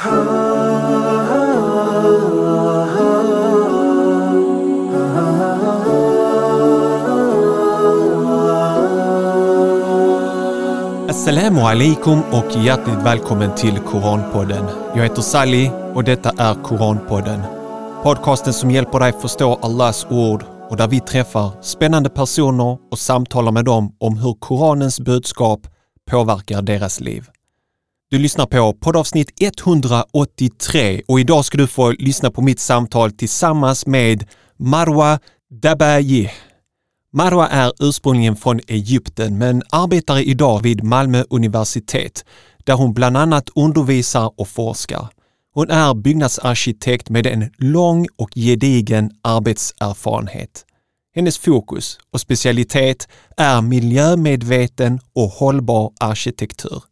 Assalamu alaikum och hjärtligt välkommen till Koranpodden. Jag heter Sally och detta är Koranpodden. Podcasten som hjälper dig förstå Allahs ord och där vi träffar spännande personer och samtalar med dem om hur Koranens budskap påverkar deras liv. Du lyssnar på poddavsnitt 183 och idag ska du få lyssna på mitt samtal tillsammans med Marwa Dabayi. Marwa är ursprungligen från Egypten men arbetar idag vid Malmö universitet där hon bland annat undervisar och forskar. Hon är byggnadsarkitekt med en lång och gedigen arbetserfarenhet. Hennes fokus och specialitet är miljömedveten och hållbar arkitektur.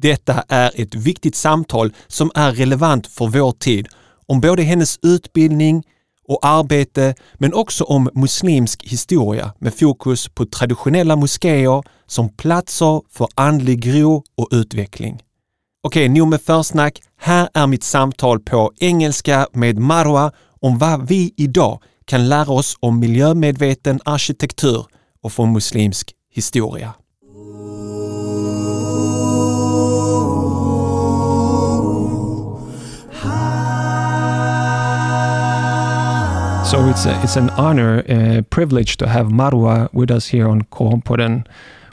Detta är ett viktigt samtal som är relevant för vår tid om både hennes utbildning och arbete men också om muslimsk historia med fokus på traditionella moskéer som platser för andlig ro och utveckling. Okej, nog med försnack. Här är mitt samtal på engelska med Marwa om vad vi idag kan lära oss om miljömedveten arkitektur och från muslimsk historia. So it's a, it's an honor, a privilege to have Marwa with us here on Koranpodden.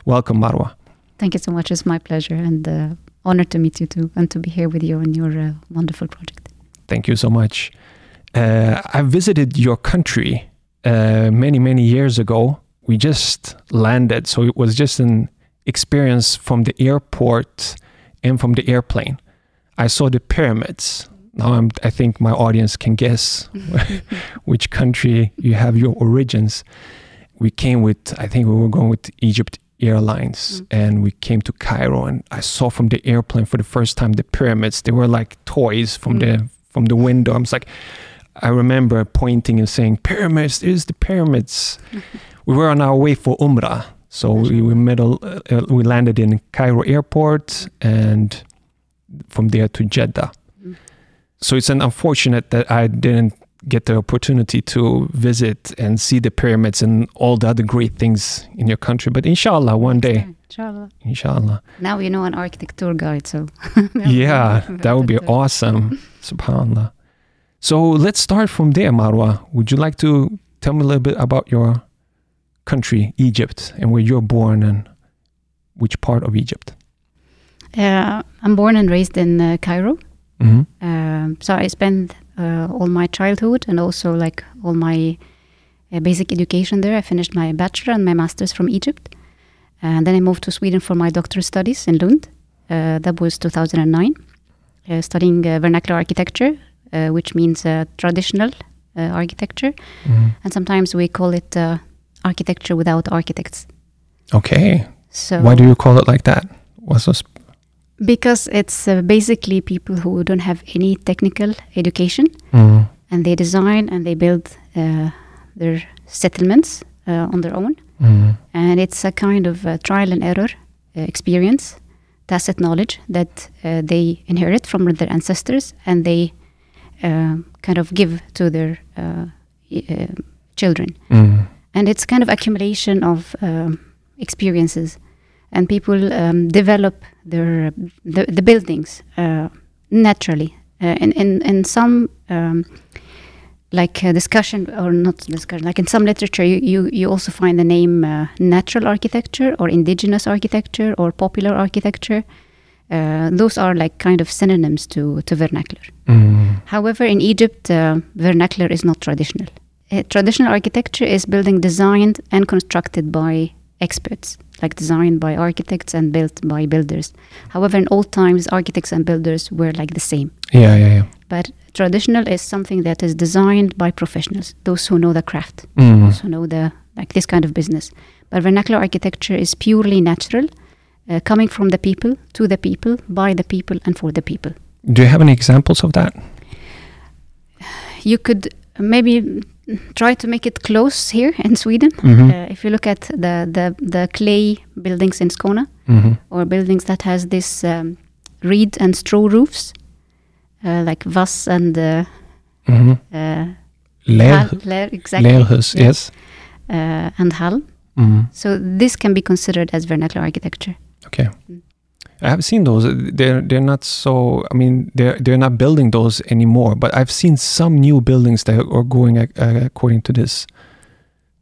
Welcome, Marwa. Thank you so much. It's my pleasure and uh, honor to meet you too and to be here with you on your uh, wonderful project. Thank you so much. Uh, I visited your country uh, many, many years ago. We just landed, so it was just an experience from the airport and from the airplane. I saw the pyramids now I'm, I think my audience can guess which country you have your origins. We came with, I think we were going with Egypt Airlines, mm. and we came to Cairo, and I saw from the airplane for the first time the pyramids. They were like toys from mm. the from the window. I was like, I remember pointing and saying, "Pyramids! There's the pyramids." we were on our way for Umrah, so we we, middle, uh, we landed in Cairo airport, and from there to Jeddah so it's an unfortunate that I didn't get the opportunity to visit and see the pyramids and all the other great things in your country. But inshallah, one day. Inshallah. Inshallah. Now you know an architect tour guide, so. yeah, that would be awesome. Subhanallah. So let's start from there, Marwa. Would you like to tell me a little bit about your country, Egypt, and where you're born and which part of Egypt? Uh, I'm born and raised in uh, Cairo. Mm-hmm. Um, so I spent uh, all my childhood and also like all my uh, basic education there. I finished my bachelor and my master's from Egypt, and then I moved to Sweden for my doctoral studies in Lund. Uh, that was 2009, uh, studying uh, vernacular architecture, uh, which means traditional architecture, mm-hmm. and sometimes we call it architecture without architects. Okay. So why do you call it like that? What's so because it's uh, basically people who don't have any technical education mm. and they design and they build uh, their settlements uh, on their own. Mm. And it's a kind of trial and error uh, experience, tacit knowledge that uh, they inherit from their ancestors and they uh, kind of give to their children. Mm. And it's kind of accumulation of um, experiences and people um, develop their the, the buildings uh, naturally. Uh, in, in in some um, like uh, discussion or not discussion, like in some literature, you you, you also find the name uh, natural architecture or indigenous architecture or popular architecture. Uh, those are like kind of synonyms to to vernacular. Mm. However, in Egypt, uh, vernacular is not traditional. traditional architecture is building designed and constructed by experts like designed by architects and built by builders. However, in old times, architects and builders were like the same. Yeah, yeah, yeah. But traditional is something that is designed by professionals, those who know the craft, mm. those who know the like this kind of business. But vernacular architecture is purely natural, uh, coming from the people, to the people, by the people, and for the people. Do you have any examples of that? You could maybe try to make it close here in Sweden. Mm-hmm. Uh, if you look at the, the, the clay buildings in Skåne mm-hmm. or buildings that has this um, reed and straw roofs, uh, like Vass and uh, hmm uh, Ler, Ler, exactly, Lerhus, Yeah. yes. uh, and Hall. Mm. So this can be considered as vernacular architecture. Okay. I have seen those. They're they're not so. I mean, they're they're not building those anymore. But I've seen some new buildings that are going uh, according to this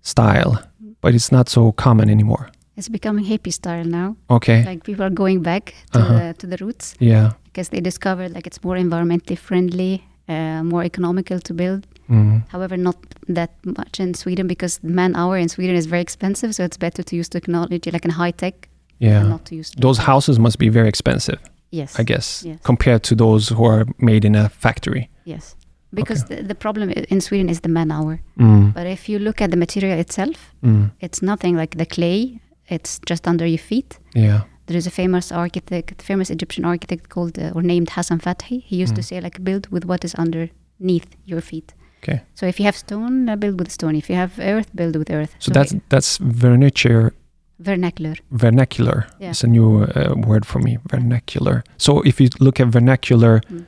style. But it's not so common anymore. It's becoming hippie style now. Okay. Like people are going back to Uh-huh. the to the roots yeah. because they discovered like it's more environmentally friendly, uh, more economical to build. Mm. However, not that much in Sweden because man hour in Sweden is very expensive. So it's better to use technology like in high tech Yeah. not to Those houses must be very expensive, Yes, I guess, Yes. compared to those who are made in a factory. yes. Because the, the problem in Sweden is the man hour. Mm. But if you look at the material itself, Mm. it's nothing like the clay. It's just under your feet. Yeah. There is a famous architect, famous Egyptian architect called uh, or named Hassan Fathi. He used to Mm. say like build with what is underneath your feet. Okay. So if you have stone, uh, build with stone. If you have earth, build with earth. So that's that's vernacular. Vernacular. Vernacular. Yeah. It's a new uh, word for me. Vernacular. So if you look at vernacular Mm.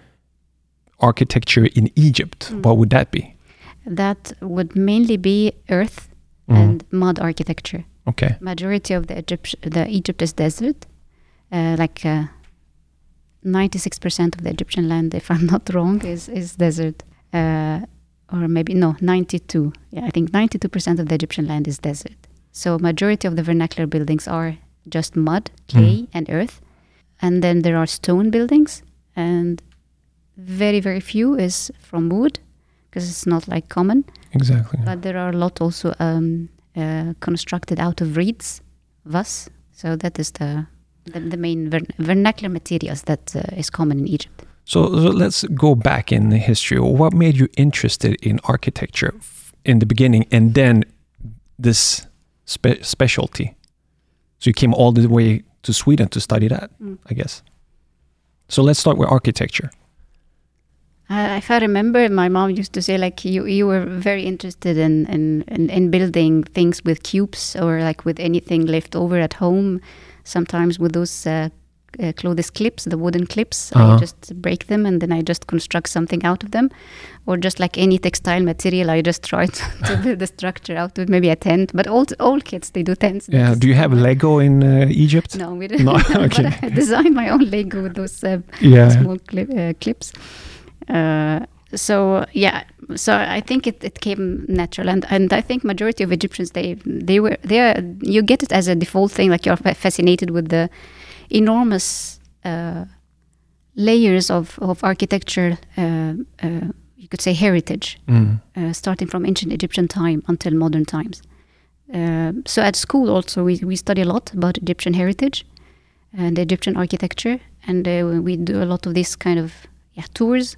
architecture in Egypt, Mm. what would that be? That would mainly be earth Mm. and mud architecture. Okay. Majority of the Egypt, the Egypt is desert. Uh, like uh, 96% of the Egyptian land, if I'm not wrong, is is desert. Uh, or maybe no, 92. Yeah, I think 92% of the Egyptian land is desert. So majority of the vernacular buildings are just mud, clay, and earth. And then there are stone buildings, and very very few is from wood, because it's not like common. Exactly. But there are a lot also um, uh, constructed out of reeds, vas. So that is the the, the main vern- vernacular materials that uh, is common in Egypt. So, so let's go back in the history. What made you interested in architecture f- in the beginning, and then this spe- specialty? So you came all the way to Sweden to study that, Mm. I guess. So let's start with architecture. Uh, if I remember, my mom used to say like you you were very interested in in, in in building things with cubes or like with anything left over at home. Sometimes with those. Uh, uh, clothes clips, the wooden clips. Uh-huh. I just break them and then I just construct something out of them, or just like any textile material, I just try to, to build a structure out of maybe a tent. But all all kids they do tents. Yeah. Do you have. Lego in uh, Egypt? No, we didn't. No, but okay. I designed my own Lego with those uh, Yeah. small clip, uh, clips. Uh, so yeah, so I think it, it came natural, and, and I think majority of Egyptians they they were they are, you get it as a default thing, like you're fascinated with the enormous uh, layers of of architecture. Uh, uh, you could say heritage, Mm. uh, starting from ancient Egyptian time until modern times. Uh, so at school also we, we study a lot about Egyptian heritage and Egyptian architecture, and uh, we do a lot of this kind of yeah, tours.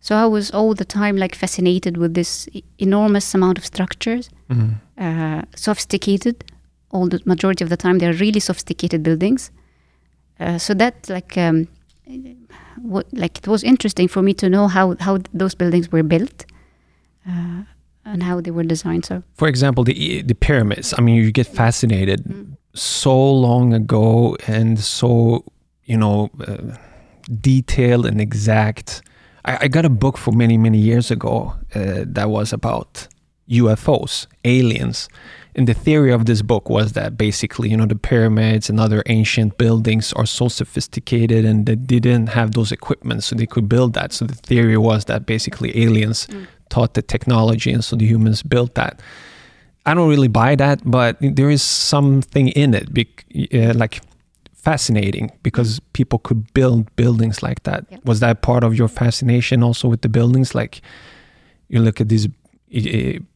So I was all the time like fascinated with this enormous amount of structures, Mm. uh, sophisticated. All the majority of the time, they're really sophisticated buildings. Uh, so that like um, what like it was interesting for me to know how how those buildings were built uh, and how they were designed. So For example, the the pyramids. I mean, you get fascinated Mm. so long ago and so you know uh, detailed and exact. I, I got a book for many many years ago uh, that was about UFOs, aliens. And the theory of this book was that basically, you know, the pyramids and other ancient buildings are so sophisticated and they didn't have those equipment, so they could build that. So the theory was that basically aliens Mm. taught the technology, and so the humans built that. I don't really buy that, but there is something in it, uh, like fascinating because people could build buildings like that. Was that part of your fascination also with the buildings? Like you look at these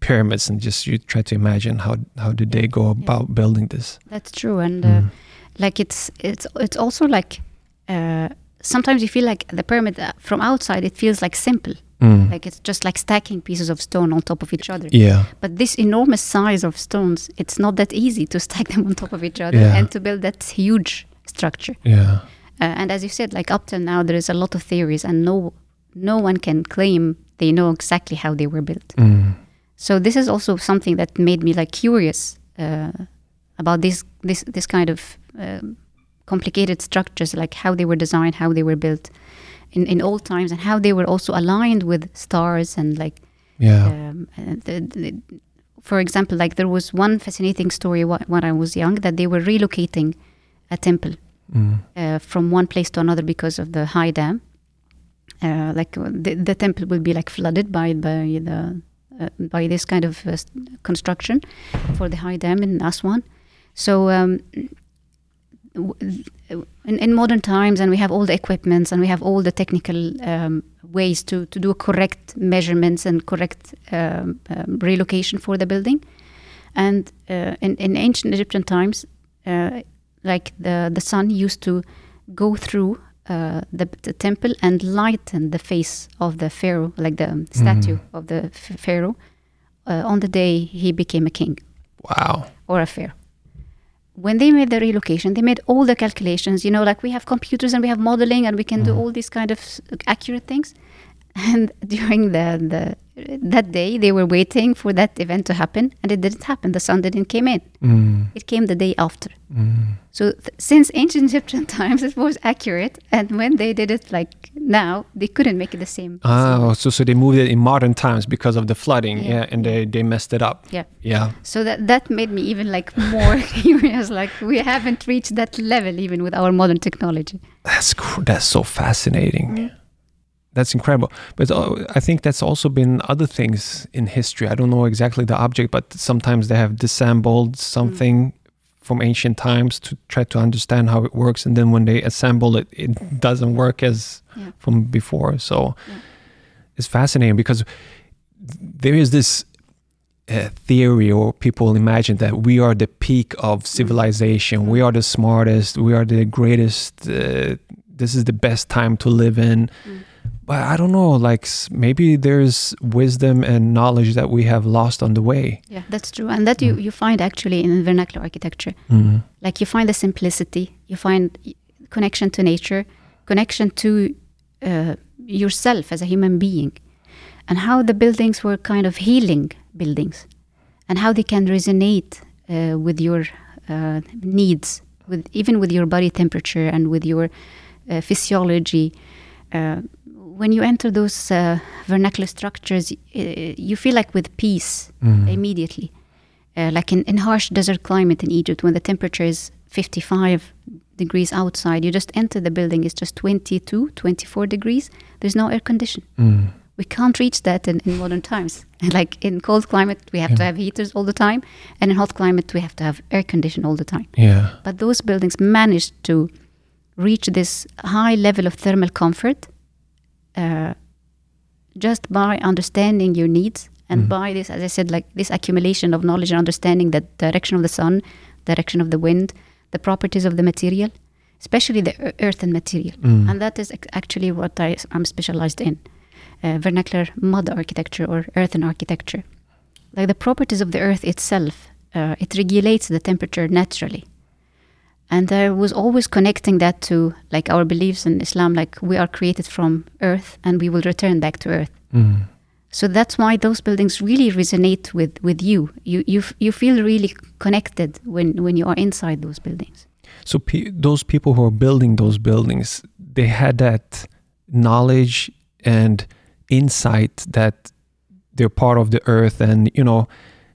pyramids and just you try to imagine how how did they go about building this? that's true, and uh, Mm. like it's it's it's also like uh, sometimes you feel like the pyramid uh, from outside it feels like simple, Mm. like it's just like stacking pieces of stone on top of each other. yeah, But this enormous size of stones, it's not that easy to stack them on top of each other Yeah. and to build that huge structure. yeah, Uh, and as you said, like up till now, there is a lot of theories, and no no one can claim they know exactly how they were built. mm. So this is also something that made me like curious uh, about this this this kind of um, complicated structures, like how they were designed, how they were built, in, in old times and how they were also aligned with stars and like Yeah. um, uh, the, the, for example, like there was one fascinating story wh- when I was young that they were relocating a temple Mm. uh, from one place to another because of the high dam. Uh, like uh, the, the temple will be like flooded by by the uh, by this kind of uh, construction for the high dam in Aswan. So um, in, in modern times, and we have all the equipments and we have all the technical um, ways to to do correct measurements and correct um, um, relocation for the building. And uh, in, in ancient Egyptian times, like the the sun used to go through uh, the, the temple and lighten the face of the pharaoh, like the statue Mhm. of the pharaoh, uh, on the day he became a king Wow. or a pharaoh. When they made the relocation, they made all the calculations. You know, like we have computers and we have modeling and we can do Mhm. all these kind of accurate things. And during the, the that day, they were waiting for that event to happen, and it didn't happen. The sun didn't came in. Mm. It came the day after. Mm. So th- since ancient Egyptian times, it was accurate, and when they did it like now, they couldn't make it the same. Oh, so so they moved it in modern times because of the flooding, yeah, Yeah. and they they messed it up. Yeah. Yeah. So that that made me even like more curious. Like we haven't reached that level even with our modern technology. That's cr- that's so fascinating. Mm. That's incredible. But uh, I think that's also been other things in history. I don't know exactly the object, but sometimes they have disassembled something from ancient times to try to understand how it works, and then when they assemble it, it doesn't work as Yeah. from before. So Yeah. it's fascinating because there is this uh, theory or people imagine that we are the peak of civilization we are the smartest we are the greatest uh, this is the best time to live in Mm. But i don't know like maybe there's wisdom and knowledge that we have lost on the way Yeah, that's true, and that you Mm. you find actually in vernacular architecture. mm. Like you find the simplicity, you find connection to nature, connection to uh, yourself as a human being, and how the buildings were kind of healing buildings, and how they can resonate uh, with your uh, needs, with even with your body temperature and with your uh, physiology. When you enter those uh, vernacular structures, uh, you feel like with peace Mm. immediately. Uh, like in, in harsh desert climate in Egypt, when the temperature is 55 degrees outside, you just enter the building, it's just 22, 24 degrees. There's no air condition. Mm. We can't reach that in, in modern times. like in cold climate, we have to have heaters all the time, and in hot climate, we have to have air condition all the time. yeah But those buildings managed to reach this high level of thermal comfort uh, just by understanding your needs and Mhm. by this, as I said, like this accumulation of knowledge and understanding the direction of the sun, direction of the wind, the properties of the material, especially the ear- earth and material. Mm. And that is actually what I, am specialized in uh, vernacular mud architecture or earthen architecture. Like the properties of the earth itself, uh, it regulates the temperature naturally. And I was always connecting that to like our beliefs in Islam, like we are created from earth and we will return back to earth. Mm. So that's why those buildings really resonate with, with you. You you f- you feel really connected when, when you are inside those buildings. So pe- those people who are building those buildings, they had that knowledge and insight that they're part of the earth, and you know,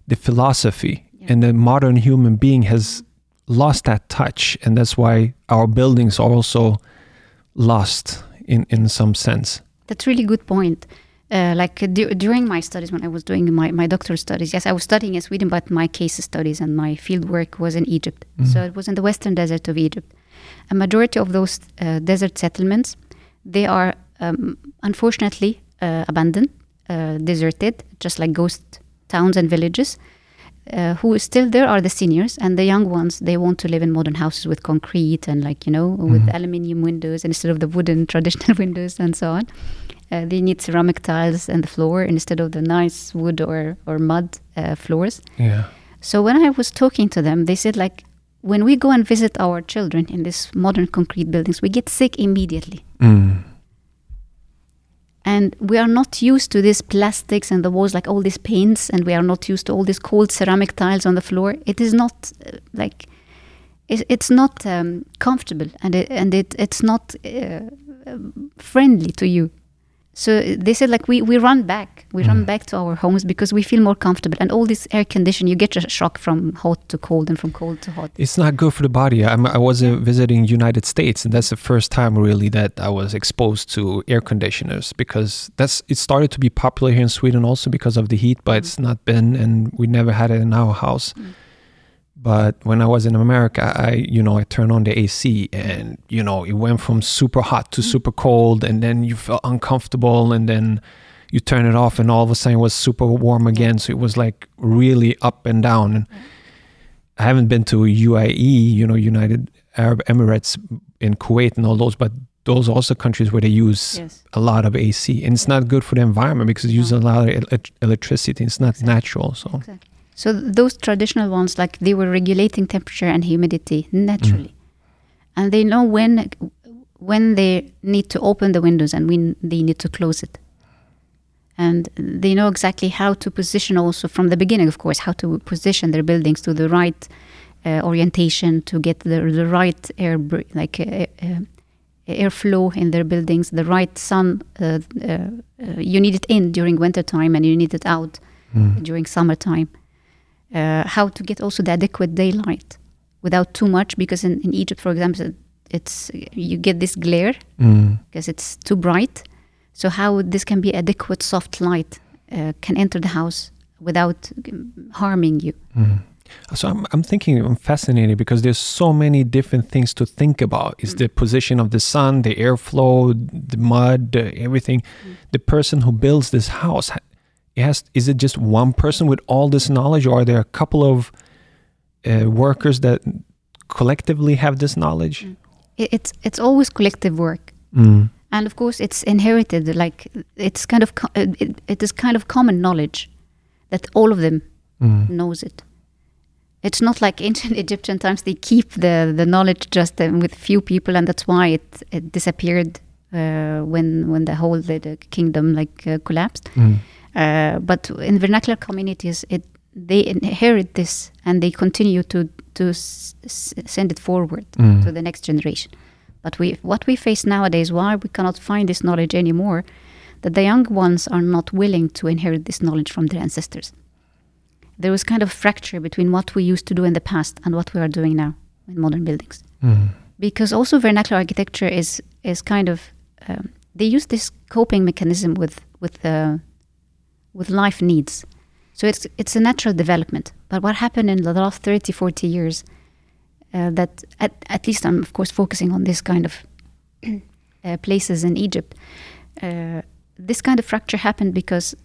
the philosophy. Yeah. And the modern human being has lost that touch, and that's why our buildings are also lost in in some sense. That's really good point. Uh, like du- during my studies, when I was doing my, my doctoral studies, yes, I was studying in Sweden, but my case studies and my field work was in Egypt. Mhm. So it was in the western desert of Egypt. A majority of those uh, desert settlements, they are um, unfortunately uh, abandoned, uh, deserted, just like ghost towns and villages. Uh, who is still there are the seniors and the young ones. They want to live in modern houses with concrete and like you know with Mhm. aluminium windows instead of the wooden traditional windows and so on. Uh, they need ceramic tiles and the floor instead of the nice wood or or mud uh, floors. Yeah. So when I was talking to them, they said like when we go and visit our children in these modern concrete buildings, we get sick immediately. Mm. And we are not used to these plastics and the walls, like all these paints, and we are not used to all these cold ceramic tiles on the floor. It is not uh, like it, it's not um, comfortable, and it, and it it's not uh, friendly to you. So they said like we, we run back, we run Mm. back to our homes because we feel more comfortable. And all this air condition, you get a shock from hot to cold and from cold to hot. It's not good for the body. I'm, I was uh, visiting United States, and that's the first time really that I was exposed to air conditioners because that's it started to be popular here in Sweden also because of the heat, but it's not been, and we never had it in our house. Mm. But when I was in America, I you know I turned on the AC, and you know it went from super hot to Mm. super cold, and then you felt uncomfortable, and then you turn it off, and all of a sudden it was super warm again. So it was like really up and down. And I haven't been to UAE, you know, United Arab Emirates in Kuwait and all those, but those are also countries where they use Yes. a lot of AC, and it's not good for the environment because it uses a lot of el- electricity. It's not Exactly. natural. So Exactly. So those traditional ones, like they were regulating temperature and humidity naturally, mm. and they know when when they need to open the windows and when they need to close it, and they know exactly how to position also from the beginning, of course, how to position their buildings to the right uh, orientation to get the the right air like uh, uh, airflow in their buildings, the right sun. Uh, uh, uh, you need it in during winter time, and you need it out mm. during summertime. Uh, how to get also the adequate daylight without too much, because in, in Egypt, for example, it's you get this glare Mm. because it's too bright. So how this can be adequate soft light uh, can enter the house without um, harming you. Mm. So I'm, I'm thinking I'm fascinated because there's so many different things to think about. Is the position of the sun, the airflow, the mud, the everything. The person who builds this house, it has is it just one person with all this knowledge, or are there a couple of uh, workers that collectively have this knowledge? I- It's it's always collective work. Mm. And of course it's inherited like it's kind of co- uh, it, it is kind of common knowledge that all of them Mm. knows it it's not like ancient egyptian times they keep the the knowledge just um, with few people and that's why it, it disappeared uh, when when the whole the, the kingdom like uh, collapsed Mm. uh, but in vernacular communities it they inherit this and they continue to to send it forward Mm. to the next generation. But we, what we face nowadays, why we cannot find this knowledge anymore, that the young ones are not willing to inherit this knowledge from their ancestors. There was kind of fracture between what we used to do in the past and what we are doing now in modern buildings. Mm. Because also vernacular architecture is is kind of um, they use this coping mechanism with with uh, with life needs. So it's it's a natural development. But what happened in the last 30, 40 years, uh, that at, at least I'm of course focusing on this kind of uh, places in Egypt. Uh, this kind of fracture happened because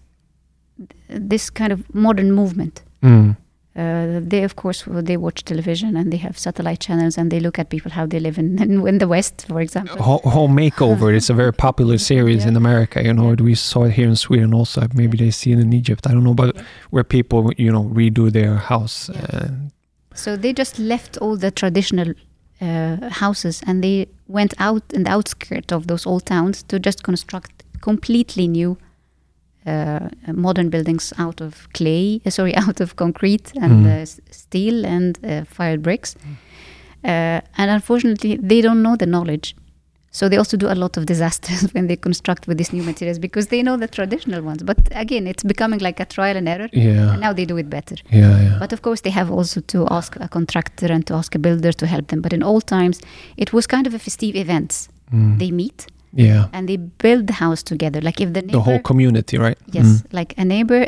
th- this kind of modern movement. Mm. Uh, they of course they watch television and they have satellite channels and they look at people how they live in in, in the West, for example. Ho- Home Makeover. It's a very popular series in America. You know, we saw it here in Sweden also. Maybe they see it in Egypt. I don't know, but Yeah. where people, you know, redo their house. Yeah. So they just left all the traditional uh, houses and they went out in the outskirts of those old towns to just construct completely new uh, modern buildings out of clay, uh, sorry, out of concrete and Mm. steel and uh, fired bricks. Uh, and unfortunately, they don't know the knowledge. So they also do a lot of disasters when they construct with these new materials because they know the traditional ones. But again, it's becoming like a trial and error. yeah. And now they do it better. yeah, yeah. But of course, they have also to ask a contractor and to ask a builder to help them. But in old times, it was kind of a festive event. Mm. They meet yeah. and they build the house together. Like if the neighbor, The whole community, right? yes, Mm. like a neighbor,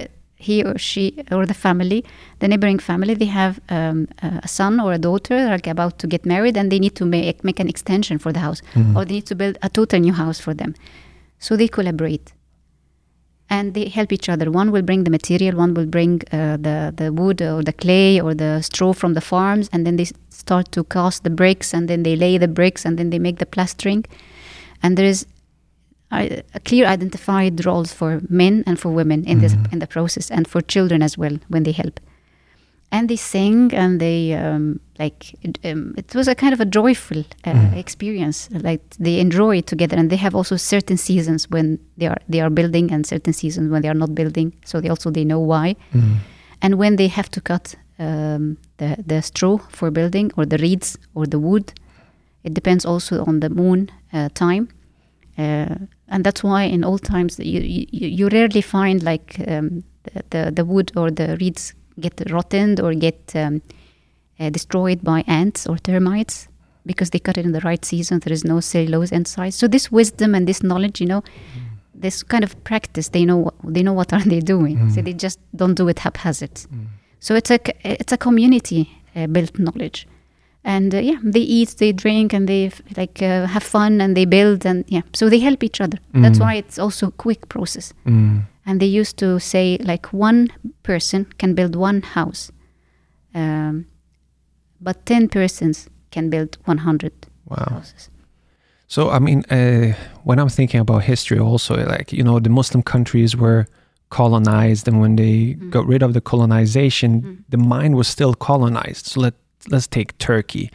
he or she or the family, the neighboring family, they have um, a son or a daughter like about to get married, and they need to make make an extension for the house, Mm. or they need to build a total new house for them. So they collaborate. And they help each other. One will bring the material, one will bring uh, the the wood or the clay or the straw from the farms, and then they start to cast the bricks, and then they lay the bricks, and then they make the plastering. And there is I- a clear identified roles for men and for women in this Mhm. in the process, and for children as well when they help. And they sing and they um, like it, um, it was a kind of a joyful uh, Mm. experience. Like they enjoy it together, and they have also certain seasons when they are they are building, and certain seasons when they are not building. So they also they know why Mm. and when they have to cut um, the the straw for building or the reeds or the wood, it depends also on the moon uh, time. Uh, and that's why in old times you, you, you rarely find like um, the, the, the wood or the reeds get rotten or get um, uh, destroyed by ants or termites because they cut it in the right season. There is no cellulose inside. So this wisdom and this knowledge, you know, this kind of practice, they know what, they know what are they doing. So they just don't do it haphazard. So it's a it's a community uh, built knowledge, and uh, yeah, they eat, they drink, and they f- like uh, have fun, and they build, and yeah, so they help each other. That's Mm. why it's also a quick process. Mm. And they used to say like one person can build one house, um, but ten persons can build one hundred Wow. houses. So I mean, uh, when I'm thinking about history, also like you know, the Muslim countries were colonized, and when they Mm. got rid of the colonization, Mm. the mind was still colonized. So let let's take Turkey.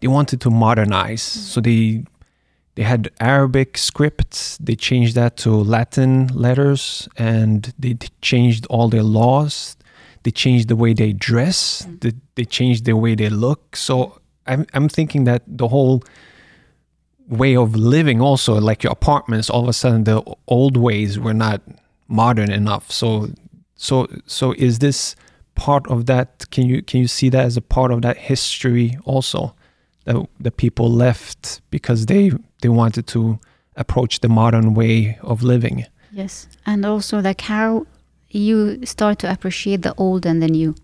They wanted to modernize, so they they had Arabic scripts. They changed that to Latin letters, and they changed all their laws. They changed the way they dress. Mm. They, they changed the way they look. So I'm I'm thinking that the whole way of living also like your apartments all of a sudden the old ways were not modern enough so so so is this part of that? Can you can you see that as a part of that history also? That the people left because they they wanted to approach the modern way of living. Yes, and also like how you start to appreciate the old and the new.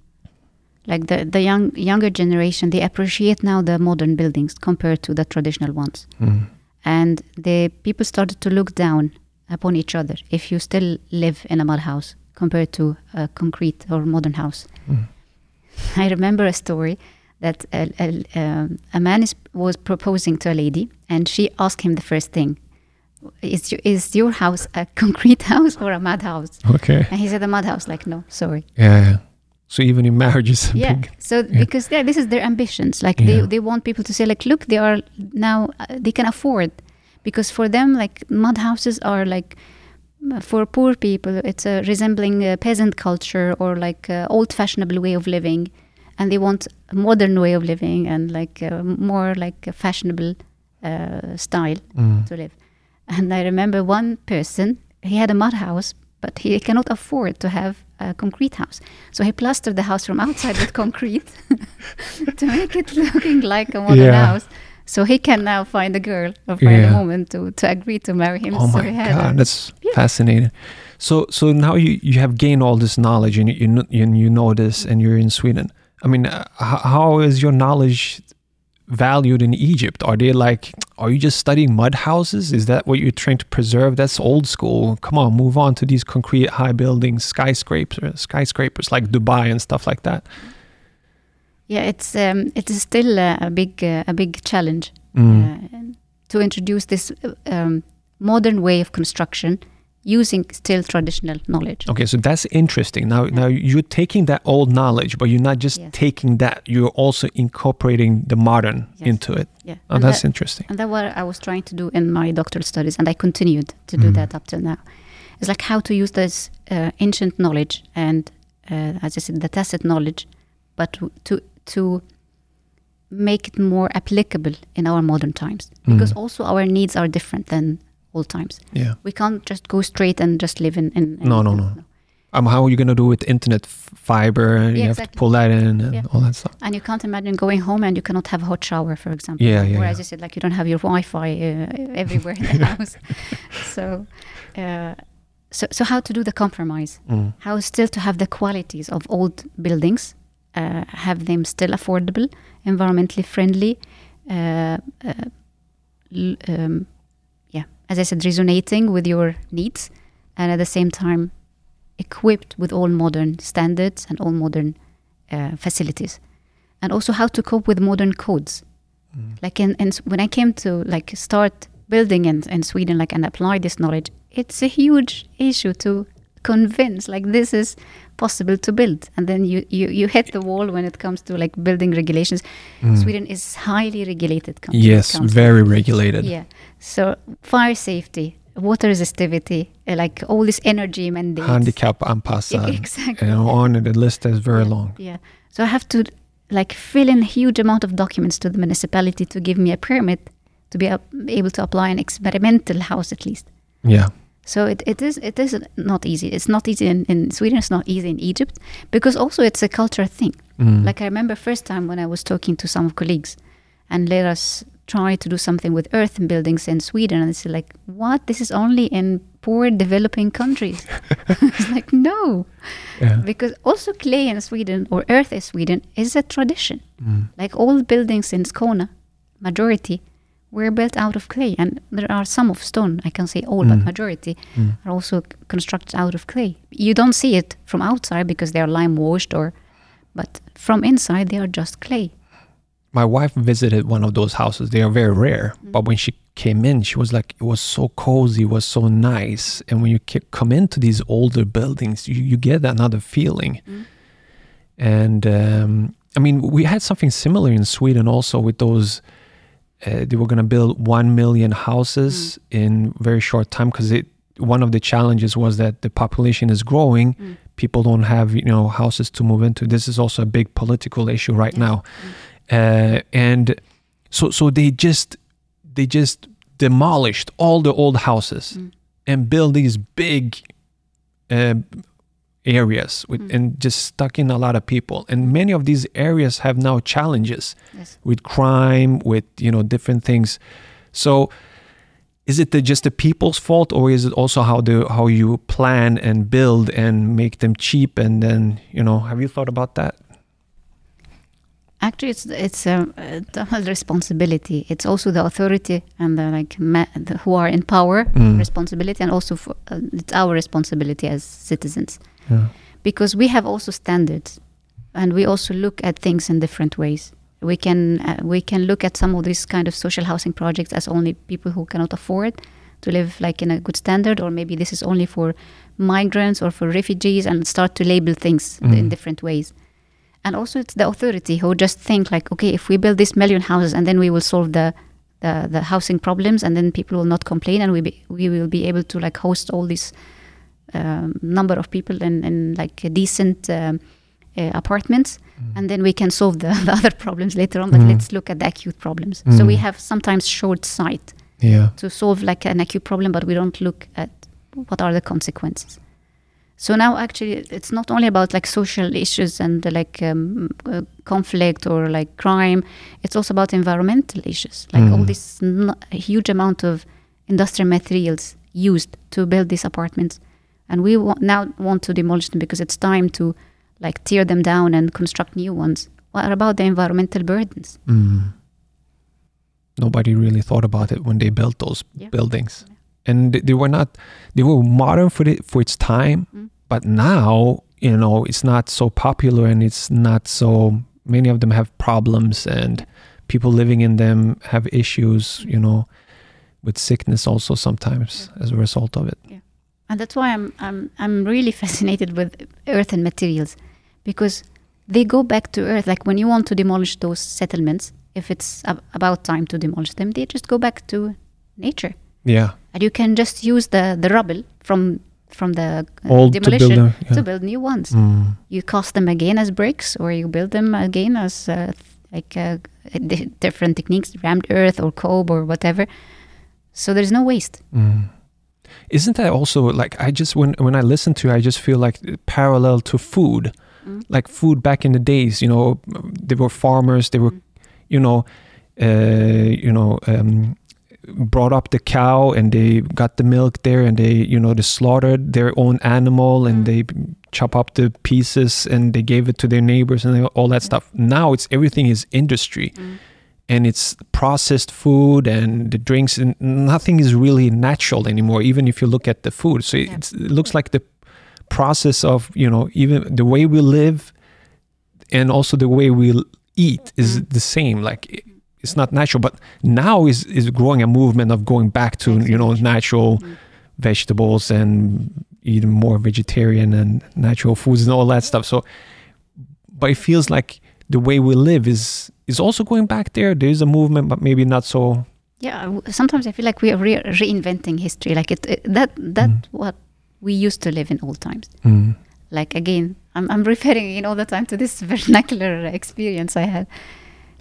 Like the the young younger generation, they appreciate now the modern buildings compared to the traditional ones, Mm. and the people started to look down upon each other. If you still live in a mud house compared to a concrete or modern house. Mm. I remember a story that a, a, um, a man is, was proposing to a lady, and she asked him the first thing: "Is your, is your house a concrete house or a mud house?" okay And he said, "A mud house." Like, no, sorry. yeah, yeah. so even in marriages Yeah. big So because yeah, this is their ambitions. Like they they want people to say like, look, they are now uh, they can afford, because for them like mud houses are like. For poor people, it's a resembling a peasant culture or like a old-fashionable way of living, and they want a modern way of living and like more like a fashionable uh, style Mm. to live. And I remember one person, he had a mud house, but he cannot afford to have a concrete house. So he plastered the house from outside with concrete to make it looking like a modern Yeah. house. So he can now find a girl or find Yeah. a woman to, to agree to marry him. Oh so my god, that's Yeah. fascinating. So so now you you have gained all this knowledge and you you know, you, you know this and you're in Sweden. I mean, uh, how is your knowledge valued in Egypt? Are they like are you just studying mud houses? Is that what you're trying to preserve? That's old school. Come on, move on to these concrete high buildings, skyscrapers, skyscrapers like Dubai and stuff like that. Yeah, it's um, it is still a, a big uh, a big challenge Mm. uh, to introduce this um, modern way of construction using still traditional knowledge. Okay, so that's interesting. Now, Yeah. now you're taking that old knowledge, but you're not just Yes. taking that. You're also incorporating the modern Yes. into it. Yeah, Oh, and that's that- interesting. And that's what I was trying to do in my doctoral studies, and I continued to do Mm. that up till now. It's like how to use this uh, ancient knowledge and, uh, as I said, the tacit knowledge, but to- to to make it more applicable in our modern times. Because Mm. also our needs are different than old times. Yeah. We can't just go straight and just live in. in, in No, no, no. Um, how are you gonna do with internet fiber? And you Yeah, have to pull that in and Yeah. all that stuff. And you can't imagine going home and you cannot have a hot shower, for example. Yeah, yeah, Or yeah. you said, like you don't have your Wi-Fi uh, everywhere in the house. So, uh, so, so how to do the compromise? Mm. How still to have the qualities of old buildings, uh, have them still affordable, environmentally friendly, uh, uh, um, yeah, as I said, resonating with your needs, and at the same time equipped with all modern standards and all modern uh, facilities, and also how to cope with modern codes. Mm. Like in, in when I came to like start building in, in Sweden, like and apply this knowledge, it's a huge issue to convince like this is possible to build and then you, you you hit the wall when it comes to like building regulations Mm. sweden is highly regulated country Yes, very regulated. yeah so fire safety water resistivity uh, like all this energy mandates Handicap anpassad. exactly And on and the list is very yeah, long. Yeah. So I have to like fill in a huge amount of documents to the municipality to give me a permit to be able to apply an experimental house at least. Yeah. So it, it is it is not easy. It's not easy in, in Sweden. It's not easy in Egypt because also it's a culture thing. Mm. Like I remember first time when I was talking to some of colleagues, and let us try to do something with earth buildings in Sweden, and it's like, what? This is only in poor developing countries. it's like no, yeah. because also clay in Sweden or earth in Sweden is a tradition. Mm. Like all buildings in Skåne, majority were built out of clay, and there are some of stone. I can say all, but Mm. majority Mm. are also constructed out of clay. You don't see it from outside because they are lime washed, or but from inside they are just clay. My wife visited one of those houses. They are very rare, Mm. but when she came in, she was like, it was so cozy, it was so nice. And when you come into these older buildings, you, you get another feeling. Mm. And um, I mean, we had something similar in Sweden also with those. Uh, they were going to build one million houses in very short time because it. One of the challenges was that the population is growing. Mm. People don't have you know houses to move into. This is also a big political issue right Yes. now, uh, and so so they just they just demolished all the old houses Mm. and built these big uh, areas with, Mm. and just stuck in a lot of people and many of these areas have now challenges Yes. with crime with you know different things so is it the, just the people's fault or is it also how the how you plan and build and make them cheap and then you know have you thought about that Actually, it's it's a, a double responsibility. It's also the authority and the like ma- the, who are in power Mm. responsibility, and also for, uh, it's our responsibility as citizens yeah because we have also standards, and we also look at things in different ways. We can uh, we can look at some of these kind of social housing projects as only people who cannot afford to live like in a good standard, or maybe this is only for migrants or for refugees, and start to label things in Mm. different ways and also it's the authority who just think like okay if we build this million houses and then we will solve the the, the housing problems and then people will not complain and we be, we will be able to like host all this um, number of people in, in like decent um, uh, apartments and then we can solve the, the other problems later on but Mm. let's look at the acute problems so we Mm. have sometimes short sight yeah to solve like an acute problem, but we don't look at what are the consequences. So now, actually, it's not only about like social issues and uh, like um, uh, conflict or like crime. It's also about environmental issues, like all Mm. this n- huge amount of industrial materials used to build these apartments, and we now want to demolish them because it's time to like tear them down and construct new ones. What about the environmental burdens? Mm. Nobody really thought about it when they built those Yeah. buildings, and they, they were not. They were modern for it for its time, Mm. but now you know it's not so popular, and it's not so. Many of them have problems, and people living in them have issues. You know, with sickness also sometimes as a result of it. And that's why I'm I'm I'm really fascinated with earth and materials because they go back to earth. Like when you want to demolish those settlements, if it's ab- about time to demolish them, they just go back to nature, Yeah, and you can just use the the rubble from from the uh, old to build demolition them. to build new ones. Mm. You cast them again as bricks, or you build them again as uh, like uh, di- different techniques, rammed earth or cob or whatever. So there's no waste. Mm. Isn't that also like I just when when I listen to it, I just feel like parallel to food, Mm. like food back in the days. You know, they were farmers. They were, Mm. you know, uh, you know, um, brought up the cow and they got the milk there and they you know they slaughtered their own animal and Mm. they chop up the pieces and they gave it to their neighbors and all that stuff. Now it's everything is industry Mm. And it's processed food and the drinks and nothing is really natural anymore even if you look at the food so Yeah. it's, it looks like the process of you know even the way we live and also the way we eat is Mm. the same like it- it's not natural but now is is growing a movement of going back to you know natural Mm. vegetables and eating more vegetarian and natural foods and all that stuff so but it feels like the way we live is is also going back there there is a movement but maybe not so Yeah, sometimes I feel like we are re- reinventing history. Like it, it that that Mm. what we used to live in old times. mm, Like again, I'm I'm referring again all the time to this vernacular experience I had.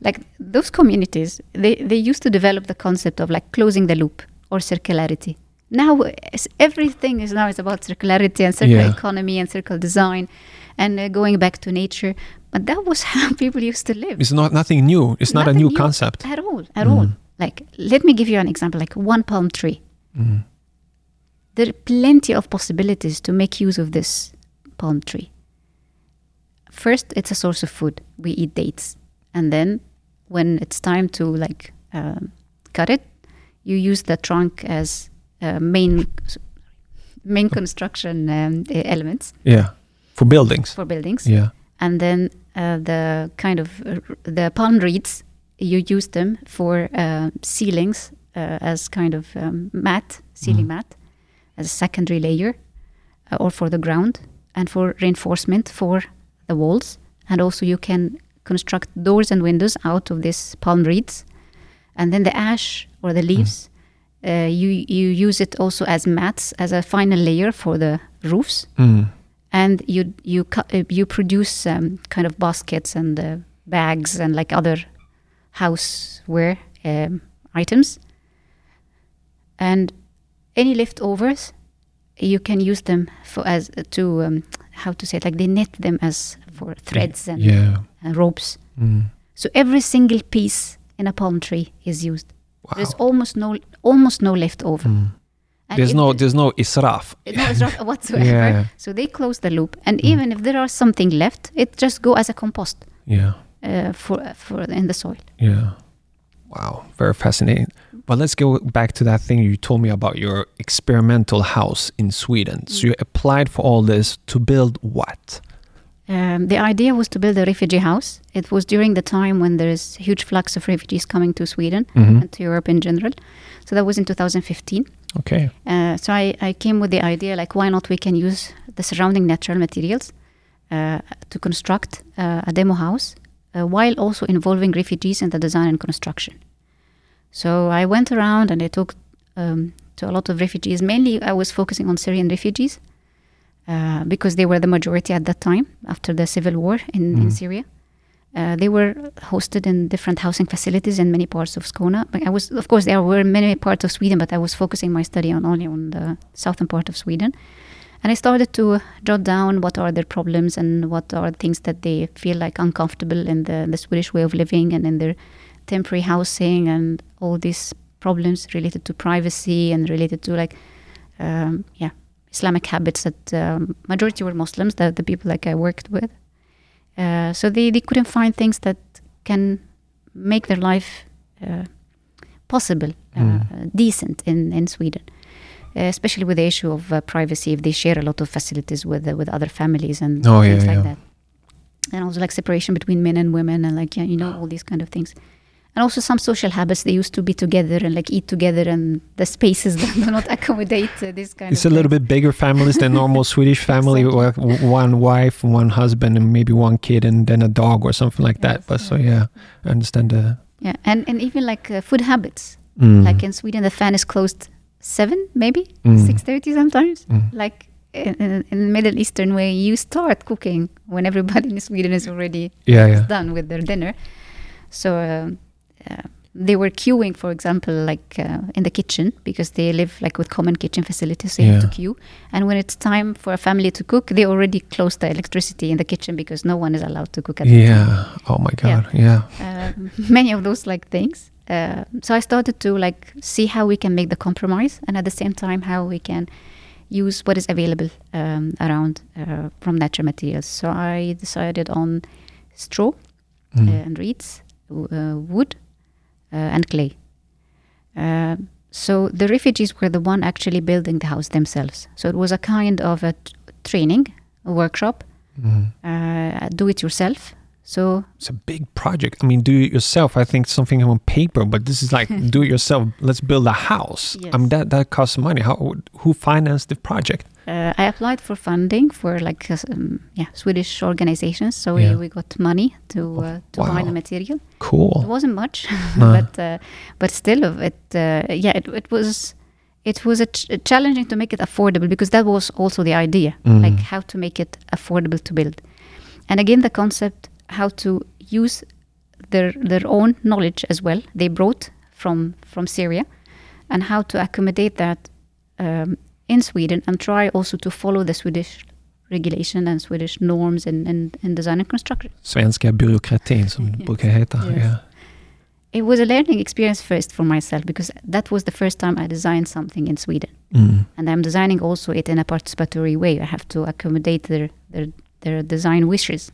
like those communities, they, they used to develop the concept of like closing the loop or circularity. Now everything is now is about circularity and circular Yeah. economy and circular design, and uh, going back to nature. But that was how people used to live It's not nothing new. It's not a new new. concept. at all. At all. Like let me give you an example. Like one palm tree. Mm. There are plenty of possibilities to make use of this palm tree. First, it's a source of food. We eat dates, and then when it's time to like um, cut it, you use the trunk as main main construction um, elements Yeah, for buildings. for buildings Yeah. and then uh, the kind of uh, the palm reeds you use them for uh, ceilings uh, as kind of um, mat ceiling Mhm. mat as a secondary layer uh, or for the ground and for reinforcement for the walls and also you can construct doors and windows out of these palm reeds and then the ash or the leaves uh, you you use it also as mats as a final layer for the roofs Mm. and you you uh, you produce um, kind of baskets and uh, bags and like other houseware um, items and any leftovers you can use them for as to um, how to say it like they knit them as for threads and Yeah. uh, ropes Mm. so every single piece in a palm tree is used Wow. there's almost no almost no leftover Mm. And There's no there's no israf. no, not whatsoever. Yeah. So they close the loop, and Mm. even if there are something left, it just go as a compost Yeah. uh, for for in the soil. Yeah. Wow, very fascinating. But let's go back to that thing you told me about your experimental house in Sweden. So you applied for all this to build what? Um, the idea was to build a refugee house. It was during the time when there is huge flux of refugees coming to Sweden Mhm. and to Europe in general. So that was in 2015. Okay. Uh, so I, I came with the idea like why not we can use the surrounding natural materials uh, to construct uh, a demo house uh, while also involving refugees in the design and construction. So I went around and I talked um, to a lot of refugees. Mainly, I was focusing on Syrian refugees uh, because they were the majority at that time after the civil war in, in Mm. Syria. Uh, they were hosted in different housing facilities in many parts of Skåne. But I was, of course, there were many parts of Sweden, but I was focusing my study on only on the southern part of Sweden. And I started to jot down what are their problems and what are things that they feel like uncomfortable in the, the Swedish way of living and in their temporary housing and all these problems related to privacy and related to like, um, yeah, Islamic habits that um, majority were Muslims, the, the people like I worked with. Uh, so they, they couldn't find things that can make their life uh, possible, uh, Mm. decent in, in Sweden. Uh, especially with the issue of uh, privacy, if they share a lot of facilities with uh, with other families and Oh, yeah, things like yeah. that, and also like separation between men and women, and like yeah, you know all these kind of things, and also some social habits. They used to be together and like eat together, and the spaces that do not accommodate uh, this kind It's a little bit bigger families than normal Swedish family, Exactly. with one wife, one husband, and maybe one kid, and then a dog or something like that. Yes, But so yeah. I understand the. Yeah, and and even like uh, food habits. Mm. Like in Sweden, the fan is closed seven, maybe Mm. six thirty sometimes. Mm. Like in, in, in Middle Eastern way, you start cooking when everybody in Sweden is already Yeah, yeah. done with their dinner. So um, they were queuing, for example, like uh, in the kitchen because they live like with common kitchen facilities. So you have to queue, and when it's time for a family to cook, they already close the electricity in the kitchen because no one is allowed to cook at the Yeah. Oh my God. Yeah. uh, many of those like things. Uh, so I started to like see how we can make the compromise, and at the same time how we can use what is available um, around uh, from natural materials. So I decided on straw Mm. uh, and reeds, uh, wood, uh, and clay. Uh, so the refugees were the one actually building the house themselves. So it was a kind of a t- training, a workshop, Mm. uh, do it yourself. So It's a big project. I mean, do it yourself. I think something on paper, but this is like do it yourself. Let's build a house. I mean, that that costs money. How who financed the project? Uh, I applied for funding for like uh, um, yeah Swedish organizations, so Yeah. we, we got money to uh, to buy the material. Cool. It wasn't much, No. but uh, but still, it uh, yeah it, it was it was a ch- challenging to make it affordable because that was also the idea, Mm. like how to make it affordable to build, and again the concept how to use their their own knowledge as well. They brought from from Syria, and how to accommodate that um, in Sweden and try also to follow the Swedish regulation and Swedish norms in, in, in design and construction. Svenska byråkratin som det brukar heta. Yes. Yeah. It was a learning experience first for myself because that was the first time I designed something in Sweden. Mm. and I'm designing also it in a participatory way. I have to accommodate their their their design wishes.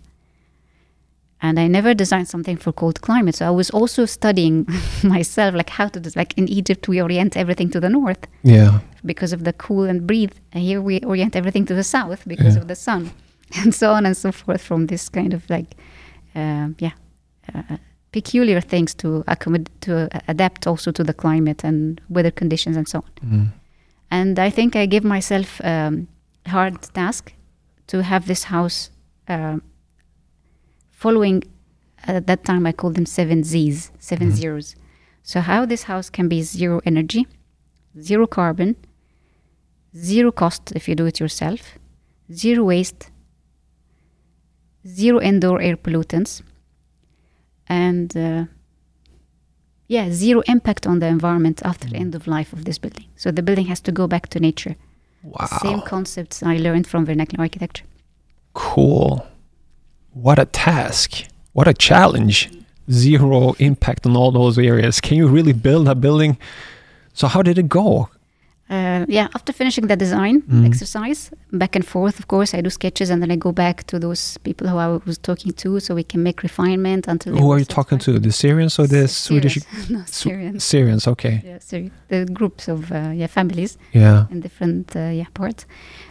And I never designed something for cold climate, so I was also studying myself, like how to do. Like in Egypt, we orient everything to the north Yeah. because of the cool and breathe. And here we orient everything to the south because Yeah. of the sun, and so on and so forth. From this kind of like, um, yeah, uh, peculiar things to accommodate to uh, adapt also to the climate and weather conditions and so on. Mm. And I think I gave myself um, a hard task to have this house um following. At that time, I called them seven Z's, 7 Mhm. zeros. So how this house can be zero energy, zero carbon, zero cost if you do it yourself, zero waste, zero indoor air pollutants, and uh, yeah, zero impact on the environment after the end of life of this building. So the building has to go back to nature. Wow. Same concepts I learned from vernacular architecture. Cool. What a task. What a challenge. Zero impact on all those areas. Can you really build a building? So how did it go? Uh, yeah, after finishing the design Mhm. exercise, back and forth, of course, I do sketches and then I go back to those people who I was talking to so we can make refinement until. Who are you talking to? The Syrians or the Swedish? Syrians. no, Syrians. Syrians, okay. Yeah, Syri- the groups of uh, yeah families Yeah. in different uh, yeah parts,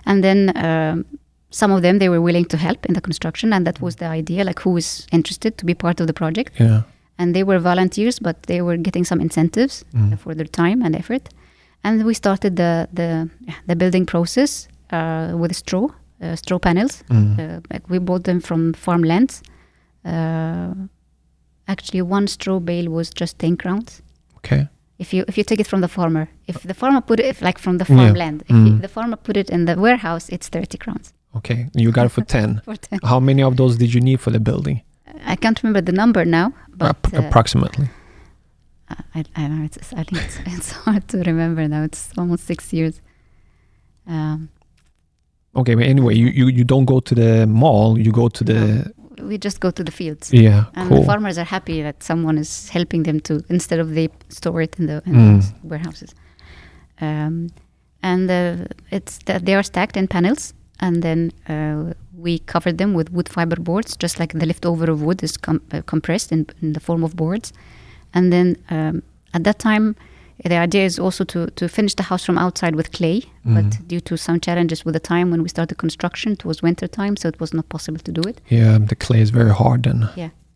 and then um, some of them they were willing to help in the construction, and that was the idea. Like who is interested to be part of the project, Yeah. and they were volunteers, but they were getting some incentives Mm. for their time and effort. And we started the the the building process uh, with straw uh, straw panels. Mm. Uh, like we bought them from farmlands. Uh, actually, one straw bale was just ten crowns. Okay. If you if you take it from the farmer, if the farmer put it if, like from the Yeah. farmland, if Mm. you, the farmer put it in the warehouse, it's thirty crowns Okay. You got it for 10. for ten. How many of those did you need for the building? I can't remember the number now, but Ap- uh, approximately. I, I don't know. It's I think it's, it's hard to remember now. It's almost six years. Um, Okay, but anyway, you, you, you don't go to the mall, you go to the. we just go to the fields. Yeah, And cool. the farmers are happy that someone is helping them to instead of they store it in the, in Mm. warehouses. Um, and uh, it's that they are stacked in panels, and then uh, we covered them with wood fiber boards, just like the leftover of wood is com- uh, compressed in, in the form of boards. And then um, at that time, the idea is also to, to finish the house from outside with clay, Mhm. but due to some challenges with the time when we started construction, it was winter time, so it was not possible to do it. Yeah, the clay is very hard and.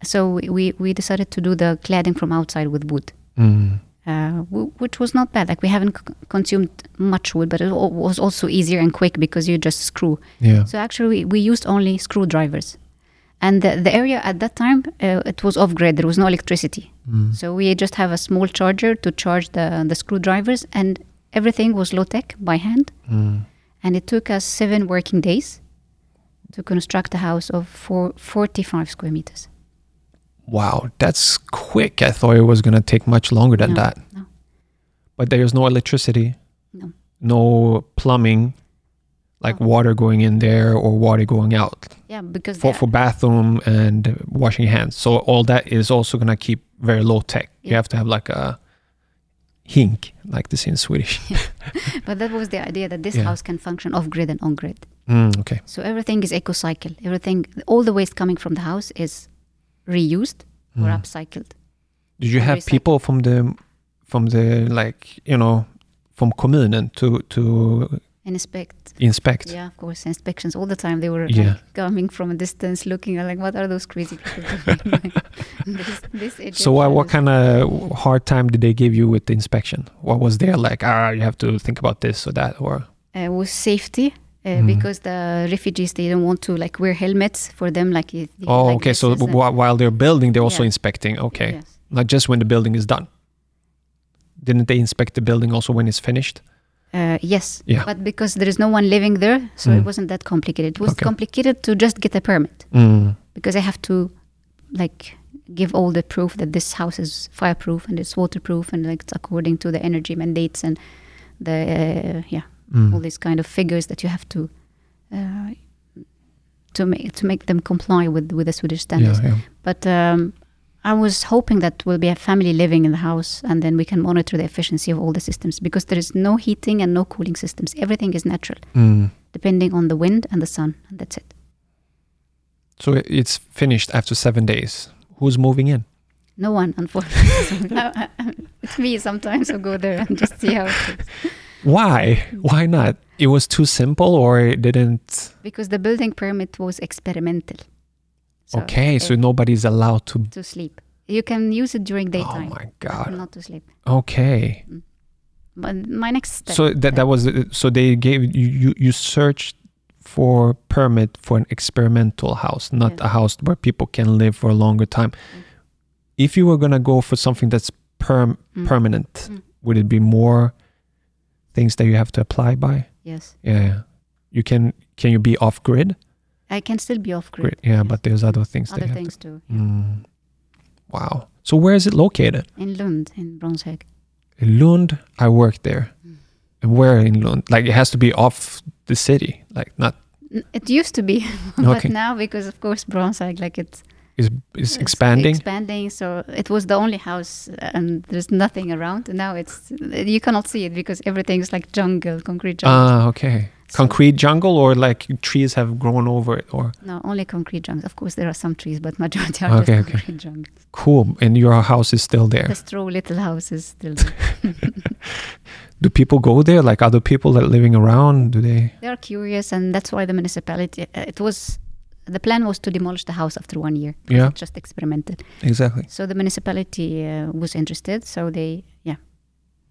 So we, we, we decided to do the cladding from outside with wood, Mm. Uh, w- which was not bad. Like we haven't c- consumed much wood, but it was also easier and quick because you just screw. Yeah. So actually, we, we used only screwdrivers, and the, the area at that time uh, it was off grid. There was no electricity, Mm. so we just have a small charger to charge the the screwdrivers, and everything was low tech by hand. Mm. And it took us seven working days to construct a house of four, 45 square meters. Wow, that's quick. I thought it was going to take much longer than No, that. no. But there's no electricity, No. no plumbing, like No. water going in there or water going out Yeah, because for, for bathroom and washing hands. So all that is also going to keep very low tech. You have to have like a hink, like this in Swedish. But that was the idea that this Yeah. house can function off grid and on grid. Mm, okay. So everything is eco cycle. Everything, all the waste coming from the house is reused or Mm. upcycled. Did you have recycled. people from the from the like you know from kommunen to to inspect. inspect? Yeah, of course, inspections all the time. They were Yeah. like, coming from a distance, looking at like, what are those crazy people doing? this, this So what, what kind of hard time did they give you with the inspection? What was there like? Ah, you have to think about this or that, or uh, was safety. Uh, Mhm. Because the refugees, they don't want to like wear helmets for them. Like, they- oh, like okay. So wh- while they're building, they're also Yeah. inspecting. Okay, Yes. not just when the building is done. Didn't they inspect the building also when it's finished? Uh, yes, Yeah. but because there is no one living there, so Mm. it wasn't that complicated. It was Okay. complicated to just get a permit Mm. because I have to like give all the proof that this house is fireproof and it's waterproof and like it's according to the energy mandates and the uh, yeah Mm. all these kind of figures that you have to uh, to make to make them comply with with the Swedish standards. Yeah, yeah. But um, I was hoping that we'll be a family living in the house, and then we can monitor the efficiency of all the systems because there is no heating and no cooling systems. Everything is natural, Mm. depending on the wind and the sun, and that's it. So it's finished after seven days. Who's moving in? No one, unfortunately. So, I- I- it's me sometimes. I go there and just see how it is. Why? Why not? It was too simple, or it didn't. Because the building permit was experimental. So okay, so it- nobody's allowed to. to sleep. You can use it during daytime. Oh daytime, my god. not to sleep. Okay. But my next step. So that that was so they gave you you, you searched for permit for an experimental house, not Yes. a house where people can live for a longer time. If you were gonna go for something that's perm Mm. permanent, Mm. would it be more things that you have to apply by? yes, Yeah. You can can you be off grid? I can still be off grid. Yeah, yes. but there's other things other things too. to. Mm. Wow. So where is it located? In Lund, in Brunnshög. In Lund, I work there. Mm. And where in Lund? Like it has to be off the city, like not It used to be, Okay. but now because of course Brunnshög, like it's is is expanding. expanding. So it was the only house, uh, and there's nothing around. Now it's you cannot see it because everything's like jungle, concrete jungle. Ah, okay. So- Concrete jungle or like trees have grown over it or no, only concrete jungles. Of course, there are some trees, but majority are Okay, just okay. concrete jungles. cool. And your house is still there. The straw little houses still. there. Do people go there? Like other people that are living around? Do they? they are curious, and that's why the municipality. Uh, it was the plan was to demolish the house after one year. Yeah. just experimented. Exactly. So the municipality uh, was interested. So they, yeah,